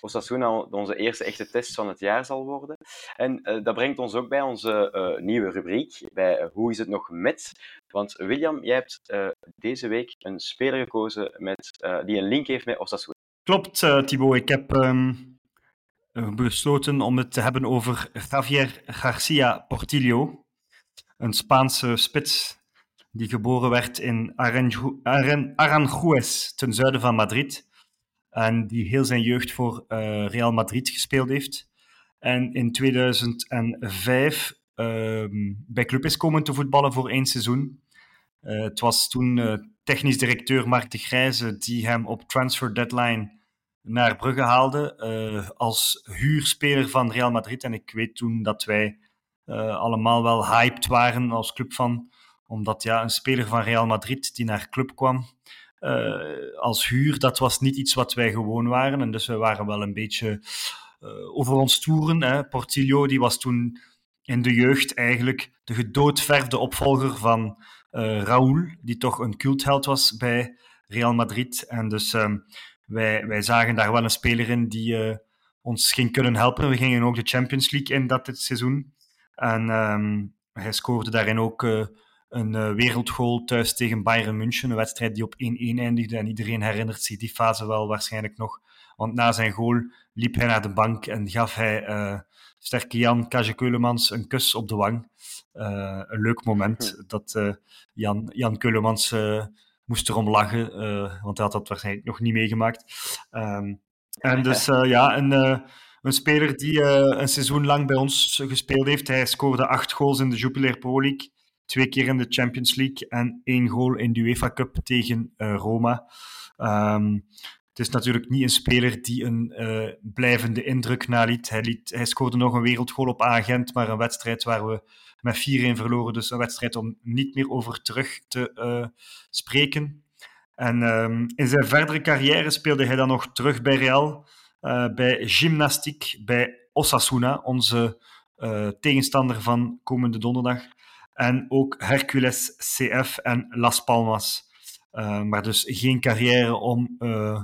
Osasuna onze eerste echte test van het jaar zal worden. En uh, dat brengt ons ook bij onze uh, nieuwe rubriek, bij Hoe is het nog met? Want William, jij hebt deze week een speler gekozen met, die een link heeft met Osasuna. Klopt, Thibaut. Ik heb um, besloten om het te hebben over Javier Garcia Portillo, een Spaanse spits die geboren werd in Aranjuez, ten zuiden van Madrid, en die heel zijn jeugd voor uh, Real Madrid gespeeld heeft. En in 2005 uh, bij club is komen te voetballen voor één seizoen. Uh, het was toen uh, technisch directeur Mark de Grijze die hem op transfer deadline naar Brugge haalde als huurspeler van Real Madrid. En ik weet toen dat wij allemaal wel hyped waren als club van, omdat ja, een speler van Real Madrid die naar club kwam als huur, dat was niet iets wat wij gewoon waren. En dus we waren wel een beetje over ons toeren. Hè. Portillo die was toen in de jeugd eigenlijk de gedoodverfde opvolger van uh, Raúl, die toch een cultheld was bij Real Madrid. En dus uh, wij, wij zagen daar wel een speler in die ons ging kunnen helpen. We gingen ook de Champions League in dat dit seizoen. En um, hij scoorde daarin ook uh, een wereldgoal thuis tegen Bayern München. Een wedstrijd die op 1-1 eindigde. En iedereen herinnert zich die fase wel waarschijnlijk nog. Want na zijn goal liep hij naar de bank en gaf hij sterke Jan Kage Keulemans een kus op de wang. Uh, een leuk moment hm. dat uh, Jan, Jan Keulemans uh, moest erom lachen, want hij had dat waarschijnlijk nog niet meegemaakt. Um, en dus ja, een, een speler die een seizoen lang bij ons gespeeld heeft. Hij scoorde acht goals in de Jupiler Pro League, twee keer in de Champions League en één goal in de UEFA Cup tegen Roma. Um, het is natuurlijk niet een speler die een uh, blijvende indruk naliet. Hij, liet, hij scoorde nog een wereldgoal op agent, maar een wedstrijd waar we met 4-1 verloren. Dus een wedstrijd om niet meer over terug te uh, spreken. En um, in zijn verdere carrière speelde hij dan nog terug bij Real, bij Gymnastiek, bij Osasuna, onze tegenstander van komende donderdag. En ook Hercules CF en Las Palmas. Uh, maar dus geen carrière om uh,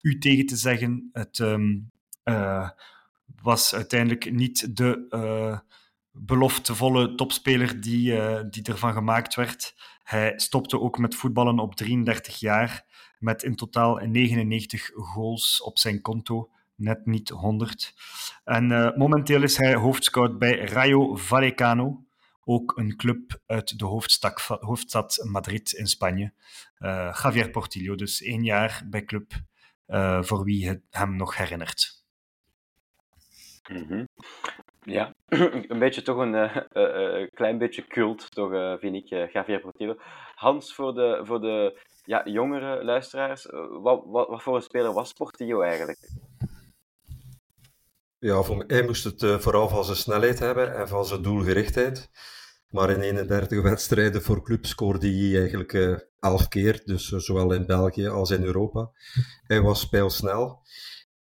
u tegen te zeggen. Het um, uh, was uiteindelijk niet de beloftevolle topspeler die, die ervan gemaakt werd. Hij stopte ook met voetballen op 33 jaar, met in totaal 99 goals op zijn konto net niet 100. En momenteel is hij hoofdscout bij Rayo Vallecano, ook een club uit de hoofdstad, hoofdstad Madrid in Spanje. Uh, Javier Portillo, dus één jaar bij club uh, voor wie het hem nog herinnert. Mm. Ja, een beetje toch een uh, klein beetje cult, toch, vind ik, Javier Portillo. Hans, voor de, voor de ja, jongere luisteraars, wat, wat voor een speler was Portillo eigenlijk? Ja, voor mij moest het vooral van zijn snelheid hebben en van zijn doelgerichtheid. Maar in 31 wedstrijden voor club scoorde hij eigenlijk uh, 11 keer, dus zowel in België als in Europa. Hij was pijlsnel.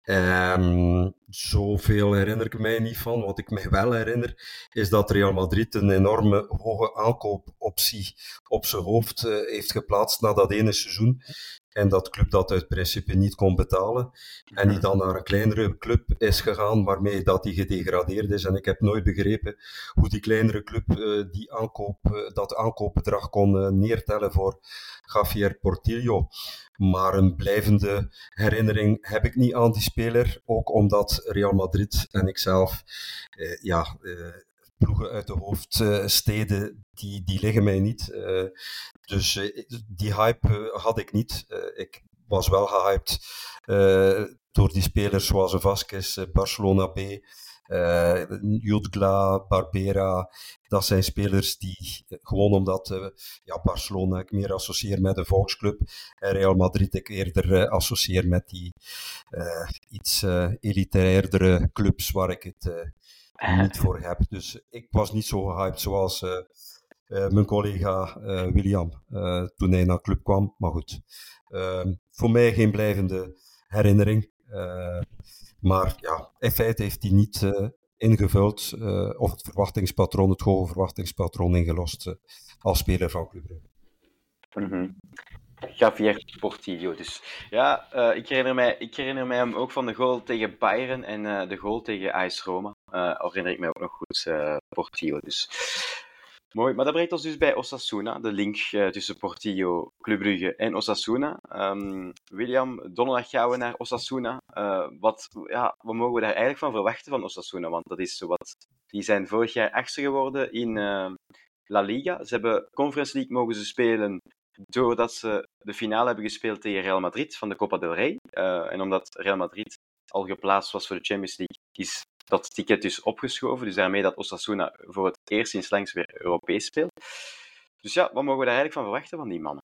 Um, zoveel herinner ik mij niet van. Wat ik mij wel herinner, is dat Real Madrid een enorme hoge aankoopoptie op zijn hoofd uh, heeft geplaatst na dat ene seizoen. En dat club dat uit principe niet kon betalen. En die dan naar een kleinere club is gegaan, waarmee dat die gedegradeerd is. En ik heb nooit begrepen hoe die kleinere club uh, die aankoop, uh, dat aankoopbedrag kon neertellen voor Javier Portillo. Maar een blijvende herinnering heb ik niet aan die speler. Ook omdat Real Madrid en ikzelf ja, ploegen uit de hoofdsteden, die, die liggen mij niet. Uh, dus die hype had ik niet. ik was wel gehyped door die spelers zoals Vasquez, Barcelona B, Jutgla, Barbera. Dat zijn spelers die, gewoon omdat ja, Barcelona ik meer associeer met de volksclub en Real Madrid ik eerder associeer met die iets elitairdere clubs waar ik het niet voor heb. Dus ik was niet zo gehyped zoals uh, uh, mijn collega uh, William toen hij naar de club kwam. Maar goed, ehm, voor mij geen blijvende herinnering. Maar ja, in feite heeft hij niet ingevuld of het verwachtingspatroon, het hoge verwachtingspatroon ingelost als speler van Club Brugge. Mm. Javier Portillo. Dus ja, ik, herinner mij, ik herinner mij hem ook van de goal tegen Bayern en de goal tegen AS Roma. Herinner ik mij ook nog goed, Portillo. Dus Mooi, maar dat brengt ons dus bij Osasuna, de link uh, tussen Portillo, Club Brugge en Osasuna. Um, William, donderdag gaan we naar Osasuna. Uh, wat, ja, wat mogen we daar eigenlijk van verwachten van Osasuna? Want dat is wat, die zijn vorig jaar achtste geworden in uh, La Liga. Ze hebben Conference League mogen ze spelen doordat ze de finale hebben gespeeld tegen Real Madrid van de Copa del Rey. en omdat Real Madrid al geplaatst was voor de Champions League, is dat ticket dus opgeschoven. Dus daarmee dat Osasuna voor het eerst sinds langs weer Europees speelt. Dus ja, wat mogen we daar eigenlijk van verwachten van die mannen?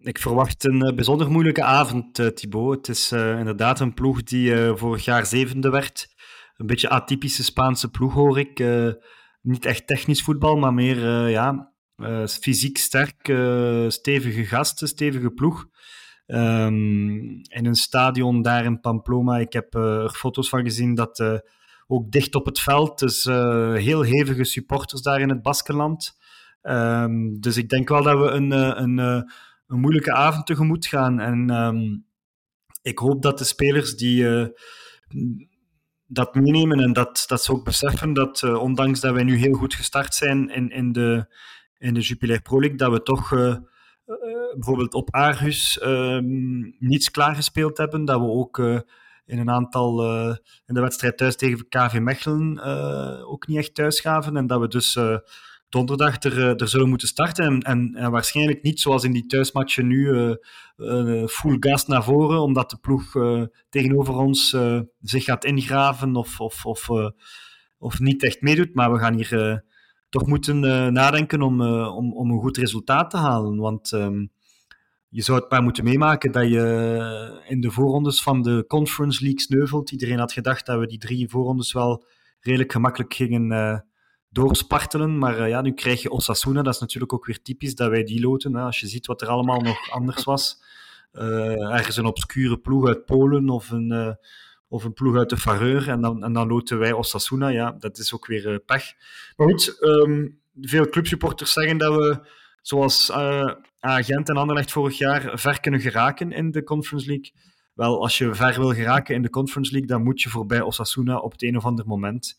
Ik verwacht een uh, bijzonder moeilijke avond, uh, Thibaut. Het is uh, inderdaad een ploeg die vorig jaar zevende werd. Een beetje atypische Spaanse ploeg, hoor ik. niet echt technisch voetbal, maar meer ja, fysiek sterk, stevige gasten, stevige ploeg. Um, in een stadion daar in Pamplona, ik heb er foto's van gezien dat ook dicht op het veld. Dus uh, heel hevige supporters daar in het Baskenland. Um, dus ik denk wel dat we een, eh, een, een, eh, een moeilijke avond tegemoet gaan. En um, ik hoop dat de spelers die dat meenemen en dat, dat ze ook beseffen dat ondanks dat wij nu heel goed gestart zijn in, in de, in de Jupiler Pro League, dat we toch bijvoorbeeld op Aarhus um, niets klaargespeeld hebben. Dat we ook in een aantal uh, in de wedstrijd thuis tegen KV Mechelen uh, ook niet echt thuis gaven. En dat we dus uh, donderdag er, er zullen moeten starten. En, en, en, waarschijnlijk niet zoals in die thuismatchen nu full gas naar voren, omdat de ploeg tegenover ons zich gaat ingraven of, of, of, of niet echt meedoet. Maar we gaan hier toch moeten nadenken om, om, om een goed resultaat te halen. Want um, je zou het maar moeten meemaken dat je in de voorrondes van de Conference League sneuvelt. Iedereen had gedacht dat we die drie voorrondes wel redelijk gemakkelijk gingen uh, doorspartelen. Maar uh, ja, nu krijg je Osasuna. Dat is natuurlijk ook weer typisch dat wij die loten. Hè. Als je ziet wat er allemaal nog anders was. Uh, ergens een obscure ploeg uit Polen of een, of een ploeg uit de Fareur. En dan, en dan loten wij Osasuna. Ja, dat is ook weer pech. Maar goed, um, veel clubsupporters zeggen dat we zoals Agent en Anderlecht vorig jaar ver kunnen geraken in de Conference League. Wel, als je ver wil geraken in de Conference League, dan moet je voorbij Osasuna op het een of ander moment.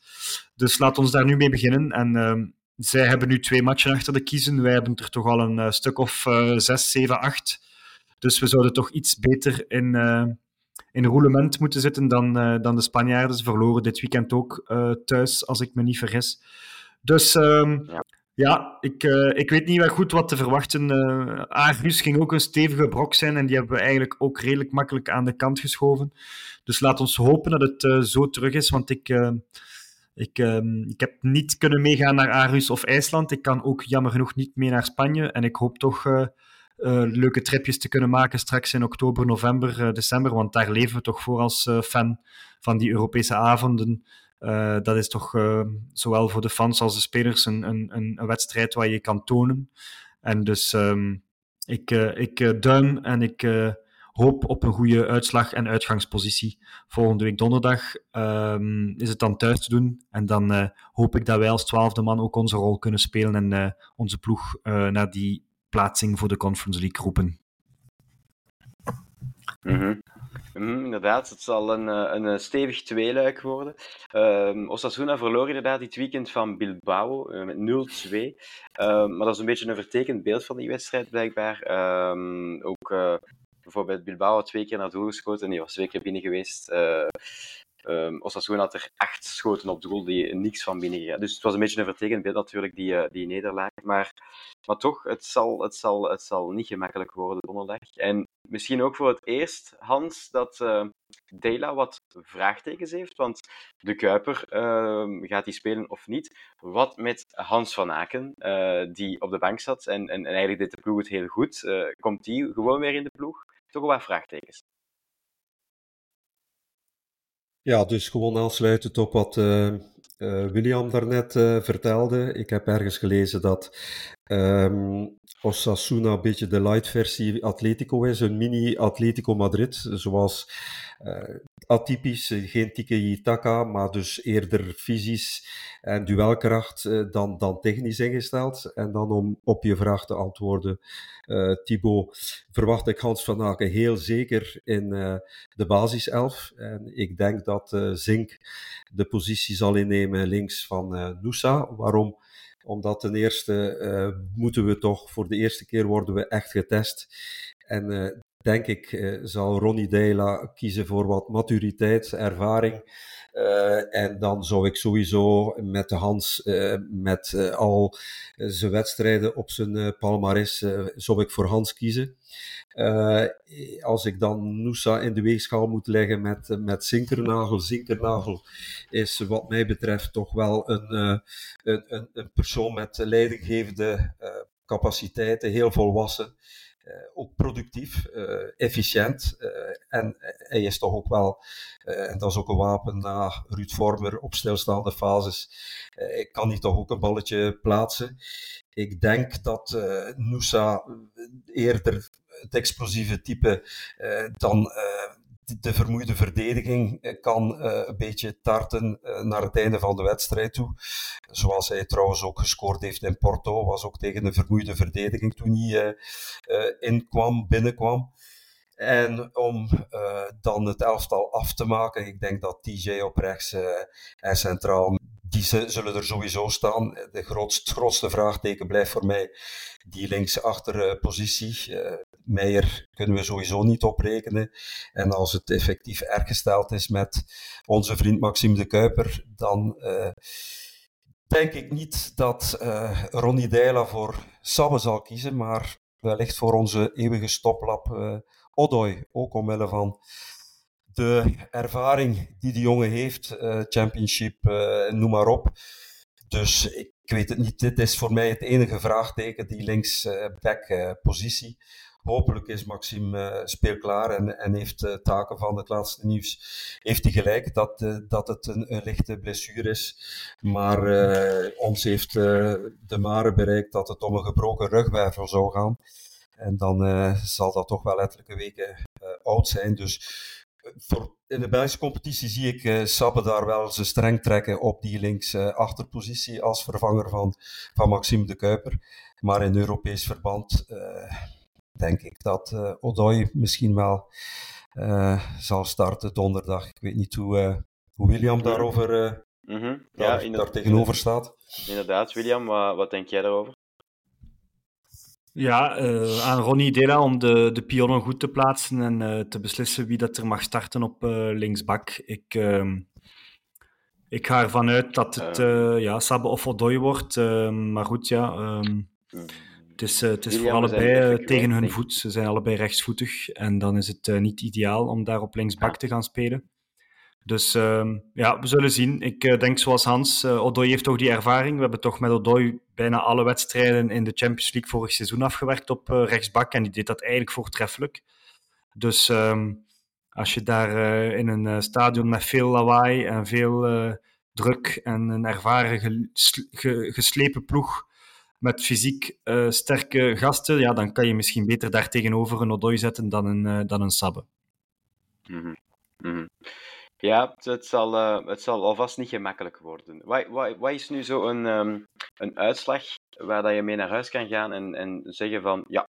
Dus laat ons daar nu mee beginnen. En uh, zij hebben nu twee matchen achter de kiezen. Wij hebben er toch al een uh, stuk of uh, zes, zeven, acht. Dus we zouden toch iets beter in, uh, in roulement moeten zitten dan, dan de Spanjaarden. Ze verloren dit weekend ook thuis, als ik me niet vergis. Dus ehm. Ja, ik, uh, ik weet niet goed wat te verwachten. Uh, Aarhus ging ook een stevige brok zijn en die hebben we eigenlijk ook redelijk makkelijk aan de kant geschoven. Dus laat ons hopen dat het uh, zo terug is, want ik, ik, ik heb niet kunnen meegaan naar Aarhus of IJsland. Ik kan ook jammer genoeg niet mee naar Spanje en ik hoop toch leuke tripjes te kunnen maken straks in oktober, november, december, want daar leven we toch voor als fan van die Europese avonden. Uh, dat is toch uh, zowel voor de fans als de spelers een, een, een, wedstrijd waar je kan tonen. En dus um, ik, uh, ik duim en ik hoop op een goede uitslag en uitgangspositie. Volgende week donderdag um, is het dan thuis te doen. En dan hoop ik dat wij als twaalfde man ook onze rol kunnen spelen en onze ploeg naar die plaatsing voor de Conference League roepen. -hmm. Mm, inderdaad, het zal een, eh, een, een stevig tweeluik worden. Um, Osasuna verloor inderdaad dit weekend van Bilbao uh, met 0-2. Um, ehm, maar dat is een beetje een vertekend beeld van die wedstrijd, blijkbaar. Um, ook bijvoorbeeld Bilbao twee keer naar doel geschoten en die was twee keer binnen geweest. Um, Osasuna had er acht schoten op doel die niks van binnen. Dus het was een beetje een vertekend beeld natuurlijk, die, uh, die nederlaag. Maar, maar toch, het zal, het, zal, het zal niet gemakkelijk worden donderdag. En misschien ook voor het eerst, Hans, dat uh, Dela wat vraagtekens heeft. Want de Kuiper, uh, gaat hij spelen of niet? Wat met Hans van Aken, uh, die op de bank zat en, en, en eigenlijk deed de ploeg het heel goed. komt die gewoon weer in de ploeg? Toch wel wat vraagtekens. Ja, dus gewoon aansluitend op wat uh, uh, William daarnet uh, vertelde. Ik heb ergens gelezen dat um, Osasuna een beetje de light versie Atletico is, een mini Atletico Madrid, zoals uh, atypisch, geen tiki taka, maar dus eerder fysisch en duelkracht uh, dan, dan technisch ingesteld. En dan om op je vraag te antwoorden, uh, Thibaut, verwacht ik Hans van Aken heel zeker in de basiself. En ik denk dat Zink de positie zal innemen links van Noosa. Waarom? Omdat ten eerste uh, moeten we toch, voor de eerste keer worden we echt getest. En uh, denk ik uh, zal Ronnie Deila kiezen voor wat maturiteit, ervaring. Uh, en dan zou ik sowieso met de Hans, uh, met al zijn wedstrijden op zijn palmares, zou ik voor Hans kiezen. als ik dan Noosa in de weegschaal moet leggen met, met Zinkernagel. Zinkernagel is wat mij betreft toch wel een, een, een persoon met leidinggevende capaciteiten, heel volwassen. Uh, ook productief, uh, efficiënt. Uh, en hij is toch ook wel, en dat is ook een wapen na Ruud Vormer op stilstaande fases, ik kan hij toch ook een balletje plaatsen. Ik denk dat uh, eerder het explosieve type dan de vermoeide verdediging eh, kan uh, een beetje tarten uh, naar het einde van de wedstrijd toe. Zoals hij trouwens ook gescoord heeft in Porto, was ook tegen een vermoeide verdediging toen hij inkwam, binnenkwam. En om dan het elftal af te maken, ik denk dat TJ op rechts en centraal die zullen er sowieso staan. De grootste, grootste vraagteken blijft voor mij die linksachter positie. Meijer kunnen we sowieso niet oprekenen. En als het effectief erg gesteld is met onze vriend Maxime de Kuiper, dan uh, denk ik niet dat uh, Ronnie Deila voor Sabbe zal kiezen, maar wellicht voor onze eeuwige stoplap uh. Ook omwille van de ervaring die die jongen heeft, championship, noem maar op. Dus ik weet het niet, dit is voor mij het enige vraagteken, die linksback positie. Hopelijk is Maxime uh, speelklaar en, en heeft uh, taken van het laatste nieuws. Heeft hij gelijk dat, uh, dat het een, een, lichte blessure is. Maar ons heeft de Mare bereikt dat het om een gebroken rugwervel zou gaan. En dan zal dat toch wel ettelijke weken oud zijn. Dus voor, in de Belgische competitie zie ik uh, Sabbe daar wel zijn streng trekken op die links achterpositie als vervanger van, van Maxime de Kuiper. Maar in Europees verband denk ik dat uh, Odoi misschien wel uh, zal starten donderdag. Ik weet niet hoe, uh, hoe William daarover mm -hmm. daar, ja, daar tegenover staat. Inderdaad, William, wat, wat denk jij daarover? Ja, aan Ronnie Dela om de, de pionnen goed te plaatsen en te beslissen wie dat er mag starten op linksbak. Ik, ehm, ik ga ervan uit dat het ja, Sabbe of Odoi wordt. Ehm, maar goed, ja... Um, het is, uh, het is voor allebei uh, tegen hun voet. Ze zijn allebei rechtsvoetig. En dan is het uh, niet ideaal om daar op linksbak ja. te gaan spelen. Dus ehm, ja, we zullen zien. Ik denk zoals Hans, Odoi heeft toch die ervaring. We hebben toch met Odoi bijna alle wedstrijden in de Champions League vorig seizoen afgewerkt op rechtsbak. En die deed dat eigenlijk voortreffelijk. Dus um, als je daar in een stadion met veel lawaai en veel druk en een ervaren geslepen ploeg met fysiek uh, sterke gasten, ja, dan kan je misschien beter daar tegenover een Odoi zetten dan een, uh, dan een Sabbe. Mm -hmm. Mm -hmm. Ja, het zal, uh, het zal alvast niet gemakkelijk worden. Wat, wat, wat is nu zo een, um, een uitslag waar dat je mee naar huis kan gaan en, en zeggen van ja,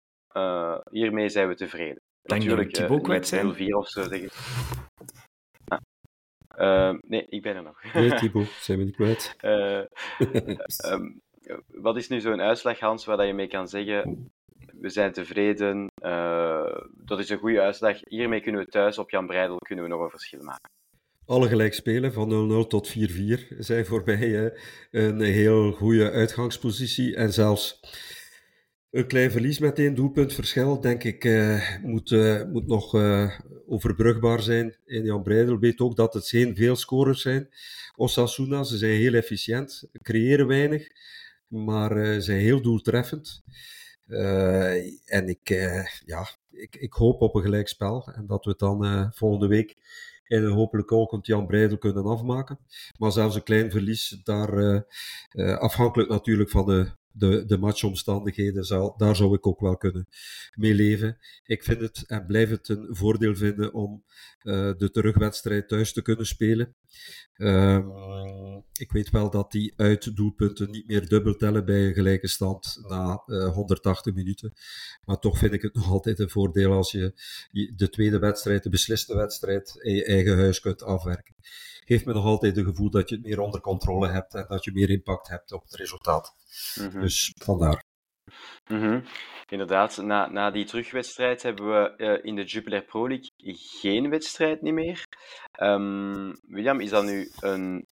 hiermee zijn we tevreden? Denk Natuurlijk, je Thibaut kwijt zijn? 4 of zo zeggen. Ah. nee, ik ben er nog. Nee, Thibaut, zijn we niet kwijt. um, wat is nu zo'n uitslag, Hans, waar dat je mee kan zeggen: we zijn tevreden, uh, dat is een goede uitslag. Hiermee kunnen we thuis op Jan Breidel kunnen we nog een verschil maken. Alle gelijk spelen van 0-0 tot 4-4 zijn voor mij een heel goede uitgangspositie. En zelfs een klein verlies met één doelpunt verschil, denk ik, uh, moet, uh, moet nog overbrugbaar zijn. En Jan Breidel weet ook dat het geen veel scorers zijn. Osasuna, ze zijn heel efficiënt, creëren weinig maar uh, zijn heel doeltreffend. Uh, en ik, uh, ja, ik, ik hoop op een gelijkspel en dat we het dan volgende week en hopelijk ook Jan Breidel kunnen afmaken. Maar zelfs een klein verlies, daar, afhankelijk natuurlijk van de, de, de matchomstandigheden, zal, daar zou ik ook wel kunnen mee leven. Ik vind het en blijf het een voordeel vinden om uh, de terugwedstrijd thuis te kunnen spelen. Uh, ik weet wel dat die uitdoelpunten niet meer dubbel tellen bij een gelijke stand na uh, eh, 180 minuten. Maar toch vind ik het nog altijd een voordeel als je de tweede wedstrijd, de besliste wedstrijd, in je eigen huis kunt afwerken. Geeft me nog altijd het gevoel dat je het meer onder controle hebt en dat je meer impact hebt op het resultaat. Mhm. Dus vandaar. Mhm. Inderdaad, na, na die terugwedstrijd hebben we eh, in de Jupiler Pro League geen wedstrijd niet meer. Ehm, William, is dat nu een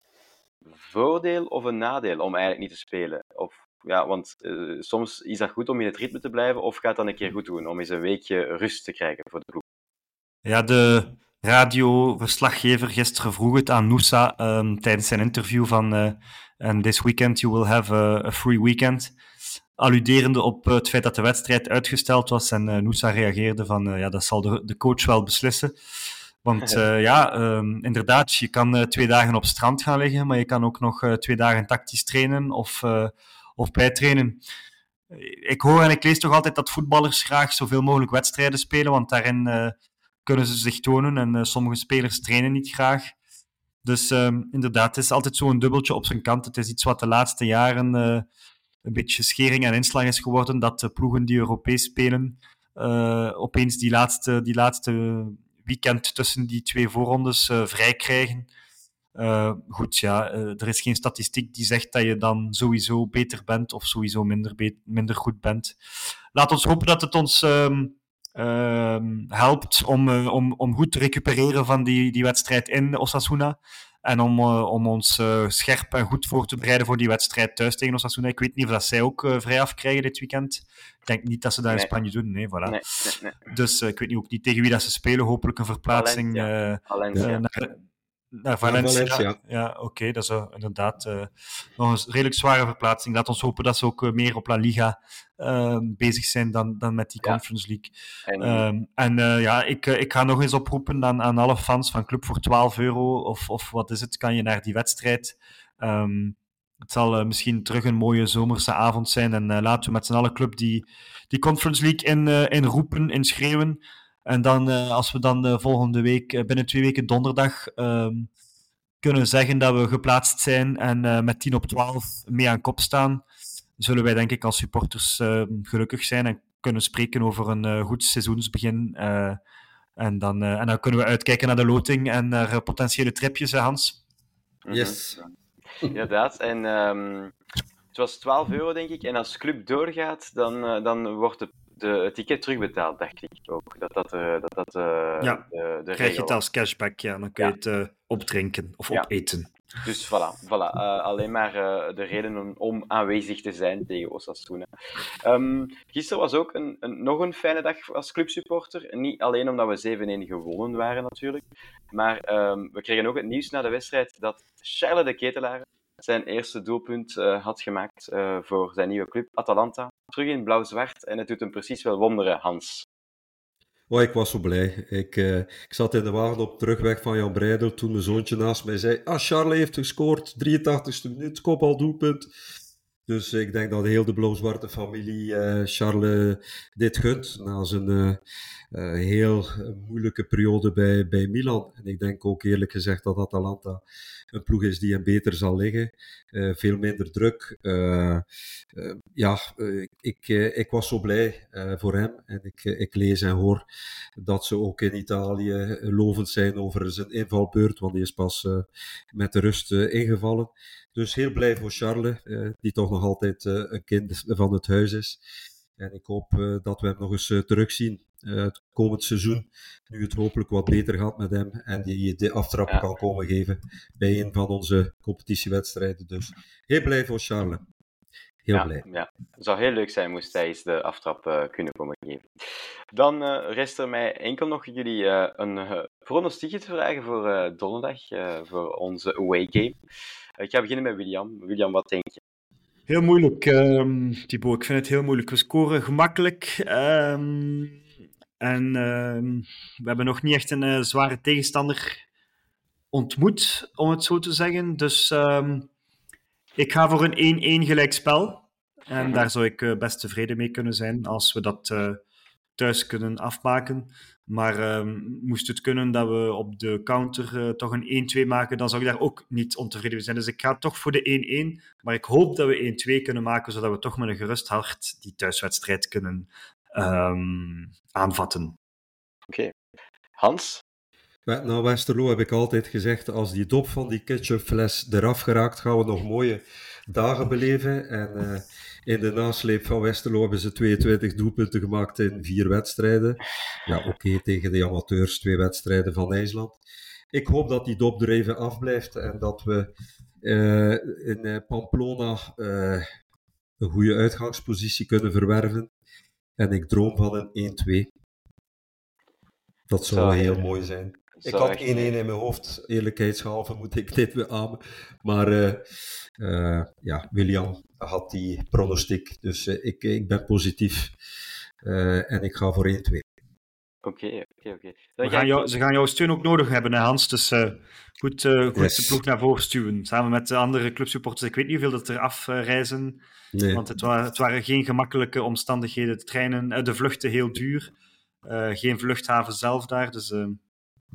voordeel of een nadeel om eigenlijk niet te spelen? Of, ja, want eh, soms is dat goed om in het ritme te blijven, of gaat dat een keer goed doen om eens een weekje rust te krijgen voor de ploeg? Ja, de radioverslaggever gisteren vroeg het aan Noosa ehm, tijdens zijn interview van uh, and this weekend you will have a, a free weekend. Alluderende op het feit dat de wedstrijd uitgesteld was en uh, Noosa reageerde van uh, ja, dat zal de, de coach wel beslissen. Want ja, um, inderdaad, je kan twee dagen op strand gaan liggen, maar je kan ook nog twee dagen tactisch trainen of, of bijtrainen. Ik hoor en ik lees toch altijd dat voetballers graag zoveel mogelijk wedstrijden spelen, want daarin kunnen ze zich tonen en sommige spelers trainen niet graag. Dus um, inderdaad, het is altijd zo'n dubbeltje op zijn kant. Het is iets wat de laatste jaren een beetje schering en inslag is geworden, dat de ploegen die Europees spelen opeens die laatste, die laatste weekend tussen die twee voorrondes uh, vrij krijgen. Goed, ja, er is geen statistiek die zegt dat je dan sowieso beter bent of sowieso minder, minder goed bent. Laat ons hopen dat het ons um, helpt om, om, om goed te recupereren van die, die wedstrijd in Osasuna. En om, om ons scherp en goed voor te bereiden voor die wedstrijd thuis tegen Osasuna. Ik weet niet of dat zij ook vrij afkrijgen dit weekend. Ik denk niet dat ze dat in Nee. Spanje doen. Nee, voilà. Nee, nee, nee. Dus ik weet niet, ook niet tegen wie dat ze spelen. Hopelijk een verplaatsing Valencia. Valencia. naar, naar Valencia. Valencia. Ja, oké, okay, dat is uh, inderdaad nog een redelijk zware verplaatsing. Laat ons hopen dat ze ook meer op La Liga ehm, bezig zijn dan, dan met die Ja. Conference League. En, Um, en ja, ik, ik ga nog eens oproepen aan, aan alle fans van Club voor 12 euro, of, of wat is het, kan je naar die wedstrijd. Um, het zal uh, misschien terug een mooie zomerse avond zijn. En uh, laten we met z'n allen club die, die Conference League in, uh, in roepen, in schreeuwen. En dan, als we dan volgende week, binnen twee weken donderdag, um, kunnen zeggen dat we geplaatst zijn en met 10 op 12 mee aan kop staan, zullen wij denk ik als supporters ehm, gelukkig zijn en kunnen spreken over een goed seizoensbegin. en, dan, en dan kunnen we uitkijken naar de loting en naar potentiële tripjes, Hans. Mhm. Yes. Inderdaad. En ehm, het was 12 euro, denk ik. En als club doorgaat, dan, eh, dan wordt de, de, het ticket terugbetaald, dacht ik ook. Dat dat, eh, dat, dat eh, Ja, de, de Krijg je het als cashback, ja, dan kun je Ja. het eh, opdrinken of Ja. opeten. Dus voilà, voilà. Alleen maar de reden om, om aanwezig te zijn tegen Osasuna. Ehm gisteren was ook een, een, nog een fijne dag als clubsupporter. Niet alleen omdat we 7-1 gewonnen waren natuurlijk, maar ehm, we kregen ook het nieuws na de wedstrijd dat Charles de Ketelaar zijn eerste doelpunt eh, had gemaakt eh, voor zijn nieuwe club, Atalanta. Terug in blauw-zwart en het doet hem precies wel wonderen, Hans. Oh, ik was zo blij. Ik, eh, ik zat in de wagen op terugweg van Jan Breidel toen mijn zoontje naast mij zei: Ah, Charles heeft gescoord, 83ste minuut, kopal doelpunt. Dus ik denk dat heel de blauw-zwarte familie eh, Charles dit gunt na zijn eh, eh, heel moeilijke periode bij, bij Milan. En ik denk ook eerlijk gezegd dat Atalanta een ploeg is die hem beter zal liggen. Veel minder druk. Ja, ik, ik was zo blij voor hem. En ik, ik lees en hoor dat ze ook in Italië lovend zijn over zijn invalbeurt, want die is pas met de rust ingevallen. Dus heel blij voor Charles, eh, die toch nog altijd eh, een kind van het huis is. En ik hoop eh, dat we hem nog eens terugzien het komend seizoen. Nu het hopelijk wat beter gaat met hem en die de aftrap Ja. kan komen geven bij een van onze competitiewedstrijden. Dus heel blij voor Charles. Heel ja, blij. Ja. Het zou heel leuk zijn moest hij eens de aftrap eh, kunnen komen geven. Dan eh, rest er mij enkel nog jullie eh, een uh, pronostiekje te vragen voor eh, donderdag, eh, voor onze away game. ik ga beginnen met William. William, wat denk je? Heel moeilijk, um, Thibaut. Ik vind het heel moeilijk. We scoren gemakkelijk. Um, en um, we hebben nog niet echt een uh, zware tegenstander ontmoet, om het zo te zeggen. Dus ik ga voor een 1-1 gelijkspel. En daar zou ik uh, best tevreden mee kunnen zijn als we dat uh, thuis kunnen afmaken. Maar um, moest het kunnen dat we op de counter uh, toch een 1-2 maken, dan zou ik daar ook niet ontevreden mee zijn. Dus ik ga toch voor de 1-1. Maar ik hoop dat we 1-2 kunnen maken, zodat we toch met een gerust hart die thuiswedstrijd kunnen um, aanvatten. Oké. Okay. Hans? Na Westerlo heb ik altijd gezegd, als die dop van die ketchupfles eraf geraakt, gaan we nog mooie dagen beleven. En uh, in de nasleep van Westerlo hebben ze 22 doelpunten gemaakt in vier wedstrijden. Ja, oké, okay, tegen de amateurs, twee wedstrijden van IJsland. Ik hoop dat die dop er even afblijft en dat we uh, in Pamplona uh, een goede uitgangspositie kunnen verwerven. En ik droom van een 1-2. Dat zou heel mooi zijn. Ik had 1-1 in mijn hoofd, eerlijkheidshalve moet ik dit beamen. Maar uh, uh, ja, William had die pronostiek, dus uh, ik, ik ben positief en ik ga voor 1-2. Oké, oké, oké. Ze gaan jouw steun ook nodig hebben, hè, Hans. Dus goed, goed yes. de ploeg naar voren stuwen. Samen met de andere clubsupporters. Ik weet niet hoeveel dat er afreizen. Nee. Want het, wa het, waren geen gemakkelijke omstandigheden. De treinen, de vluchten heel duur. geen vluchthaven zelf daar. Dus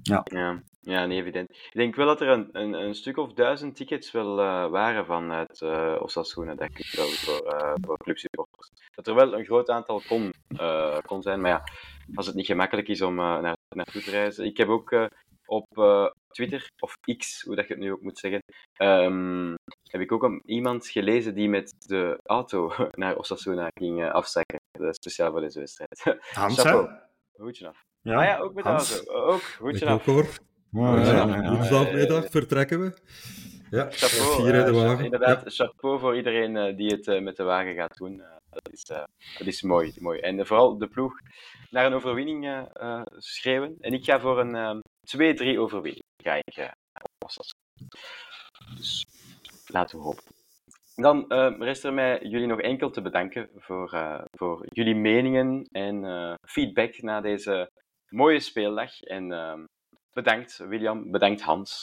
ja. ja. Ja, nee, evident. Ik denk wel dat er een, een, een stuk of duizend tickets wel uh, waren vanuit uh, Osasuna, denk ik wel, voor, uh, voor clubsupporters. Dat er wel een groot aantal kon, kon zijn, maar ja, als het niet gemakkelijk is om naar, naartoe te reizen. Ik heb ook op Twitter, of X, hoe dat je het nu ook moet zeggen, um, heb ik ook een, iemand gelezen die met de auto naar Osasuna ging afzakken, speciaal voor deze wedstrijd. Chapeau. Hoedje af. Ja, ah ja, ook met de auto. Ook, hoedje af. Hoor. Woensdagmiddag vertrekken we. Ja, chapeau, in de wagen. inderdaad, ja. chapeau voor iedereen uh, die het uh, met de wagen gaat doen. Uh, dat, is, dat is mooi, mooi. En vooral de ploeg naar een overwinning schreeuwen. En ik ga voor een 2-3 overwinning. Ga ik Dus laten we hopen. Dan rest er mij jullie nog enkel te bedanken voor, voor jullie meningen en feedback na deze mooie speeldag. En ehm, bedankt William, bedankt Hans.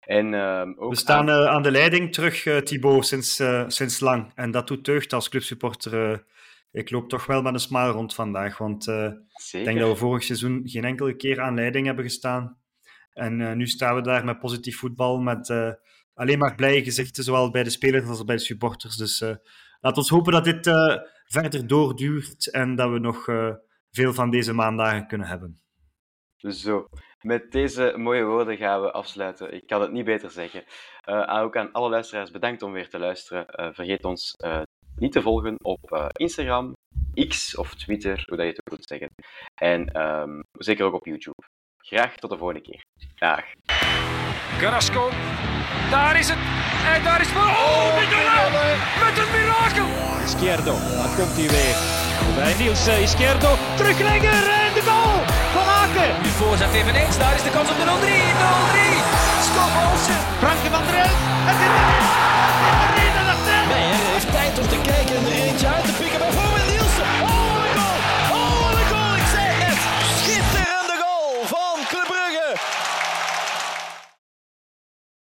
En, uh, ook We staan aan... Aan... de leiding terug, Thibaut, sinds, sinds lang. En dat doet deugd als clubsupporter. ik loop toch wel met een smile rond vandaag. Want ik denk dat we vorig seizoen geen enkele keer aan leiding hebben gestaan. En nu staan we daar met positief voetbal, met alleen maar blije gezichten, zowel bij de spelers als bij de supporters. Dus laten we hopen dat dit verder doorduurt en dat we nog veel van deze maandagen kunnen hebben. Zo, met deze mooie woorden gaan we afsluiten. Ik kan het niet beter zeggen. Uh, ook aan alle luisteraars bedankt om weer te luisteren. Uh, vergeet ons uh, niet te volgen op Instagram, X of Twitter, hoe dat je het ook wilt zeggen. En um, zeker ook op YouTube. Graag tot de volgende keer. Dag. Carrasco, daar is het. En daar is voor. Oh, met, met een mirakel. Izquierdo, daar komt hij weer. Bij Niels Izquierdo, teruglegger en de goal van Aken. Nu voorzet eveneens, daar is de kans op de 0-3. 0-3. Stop Olsen. Franke van der Elf. Het is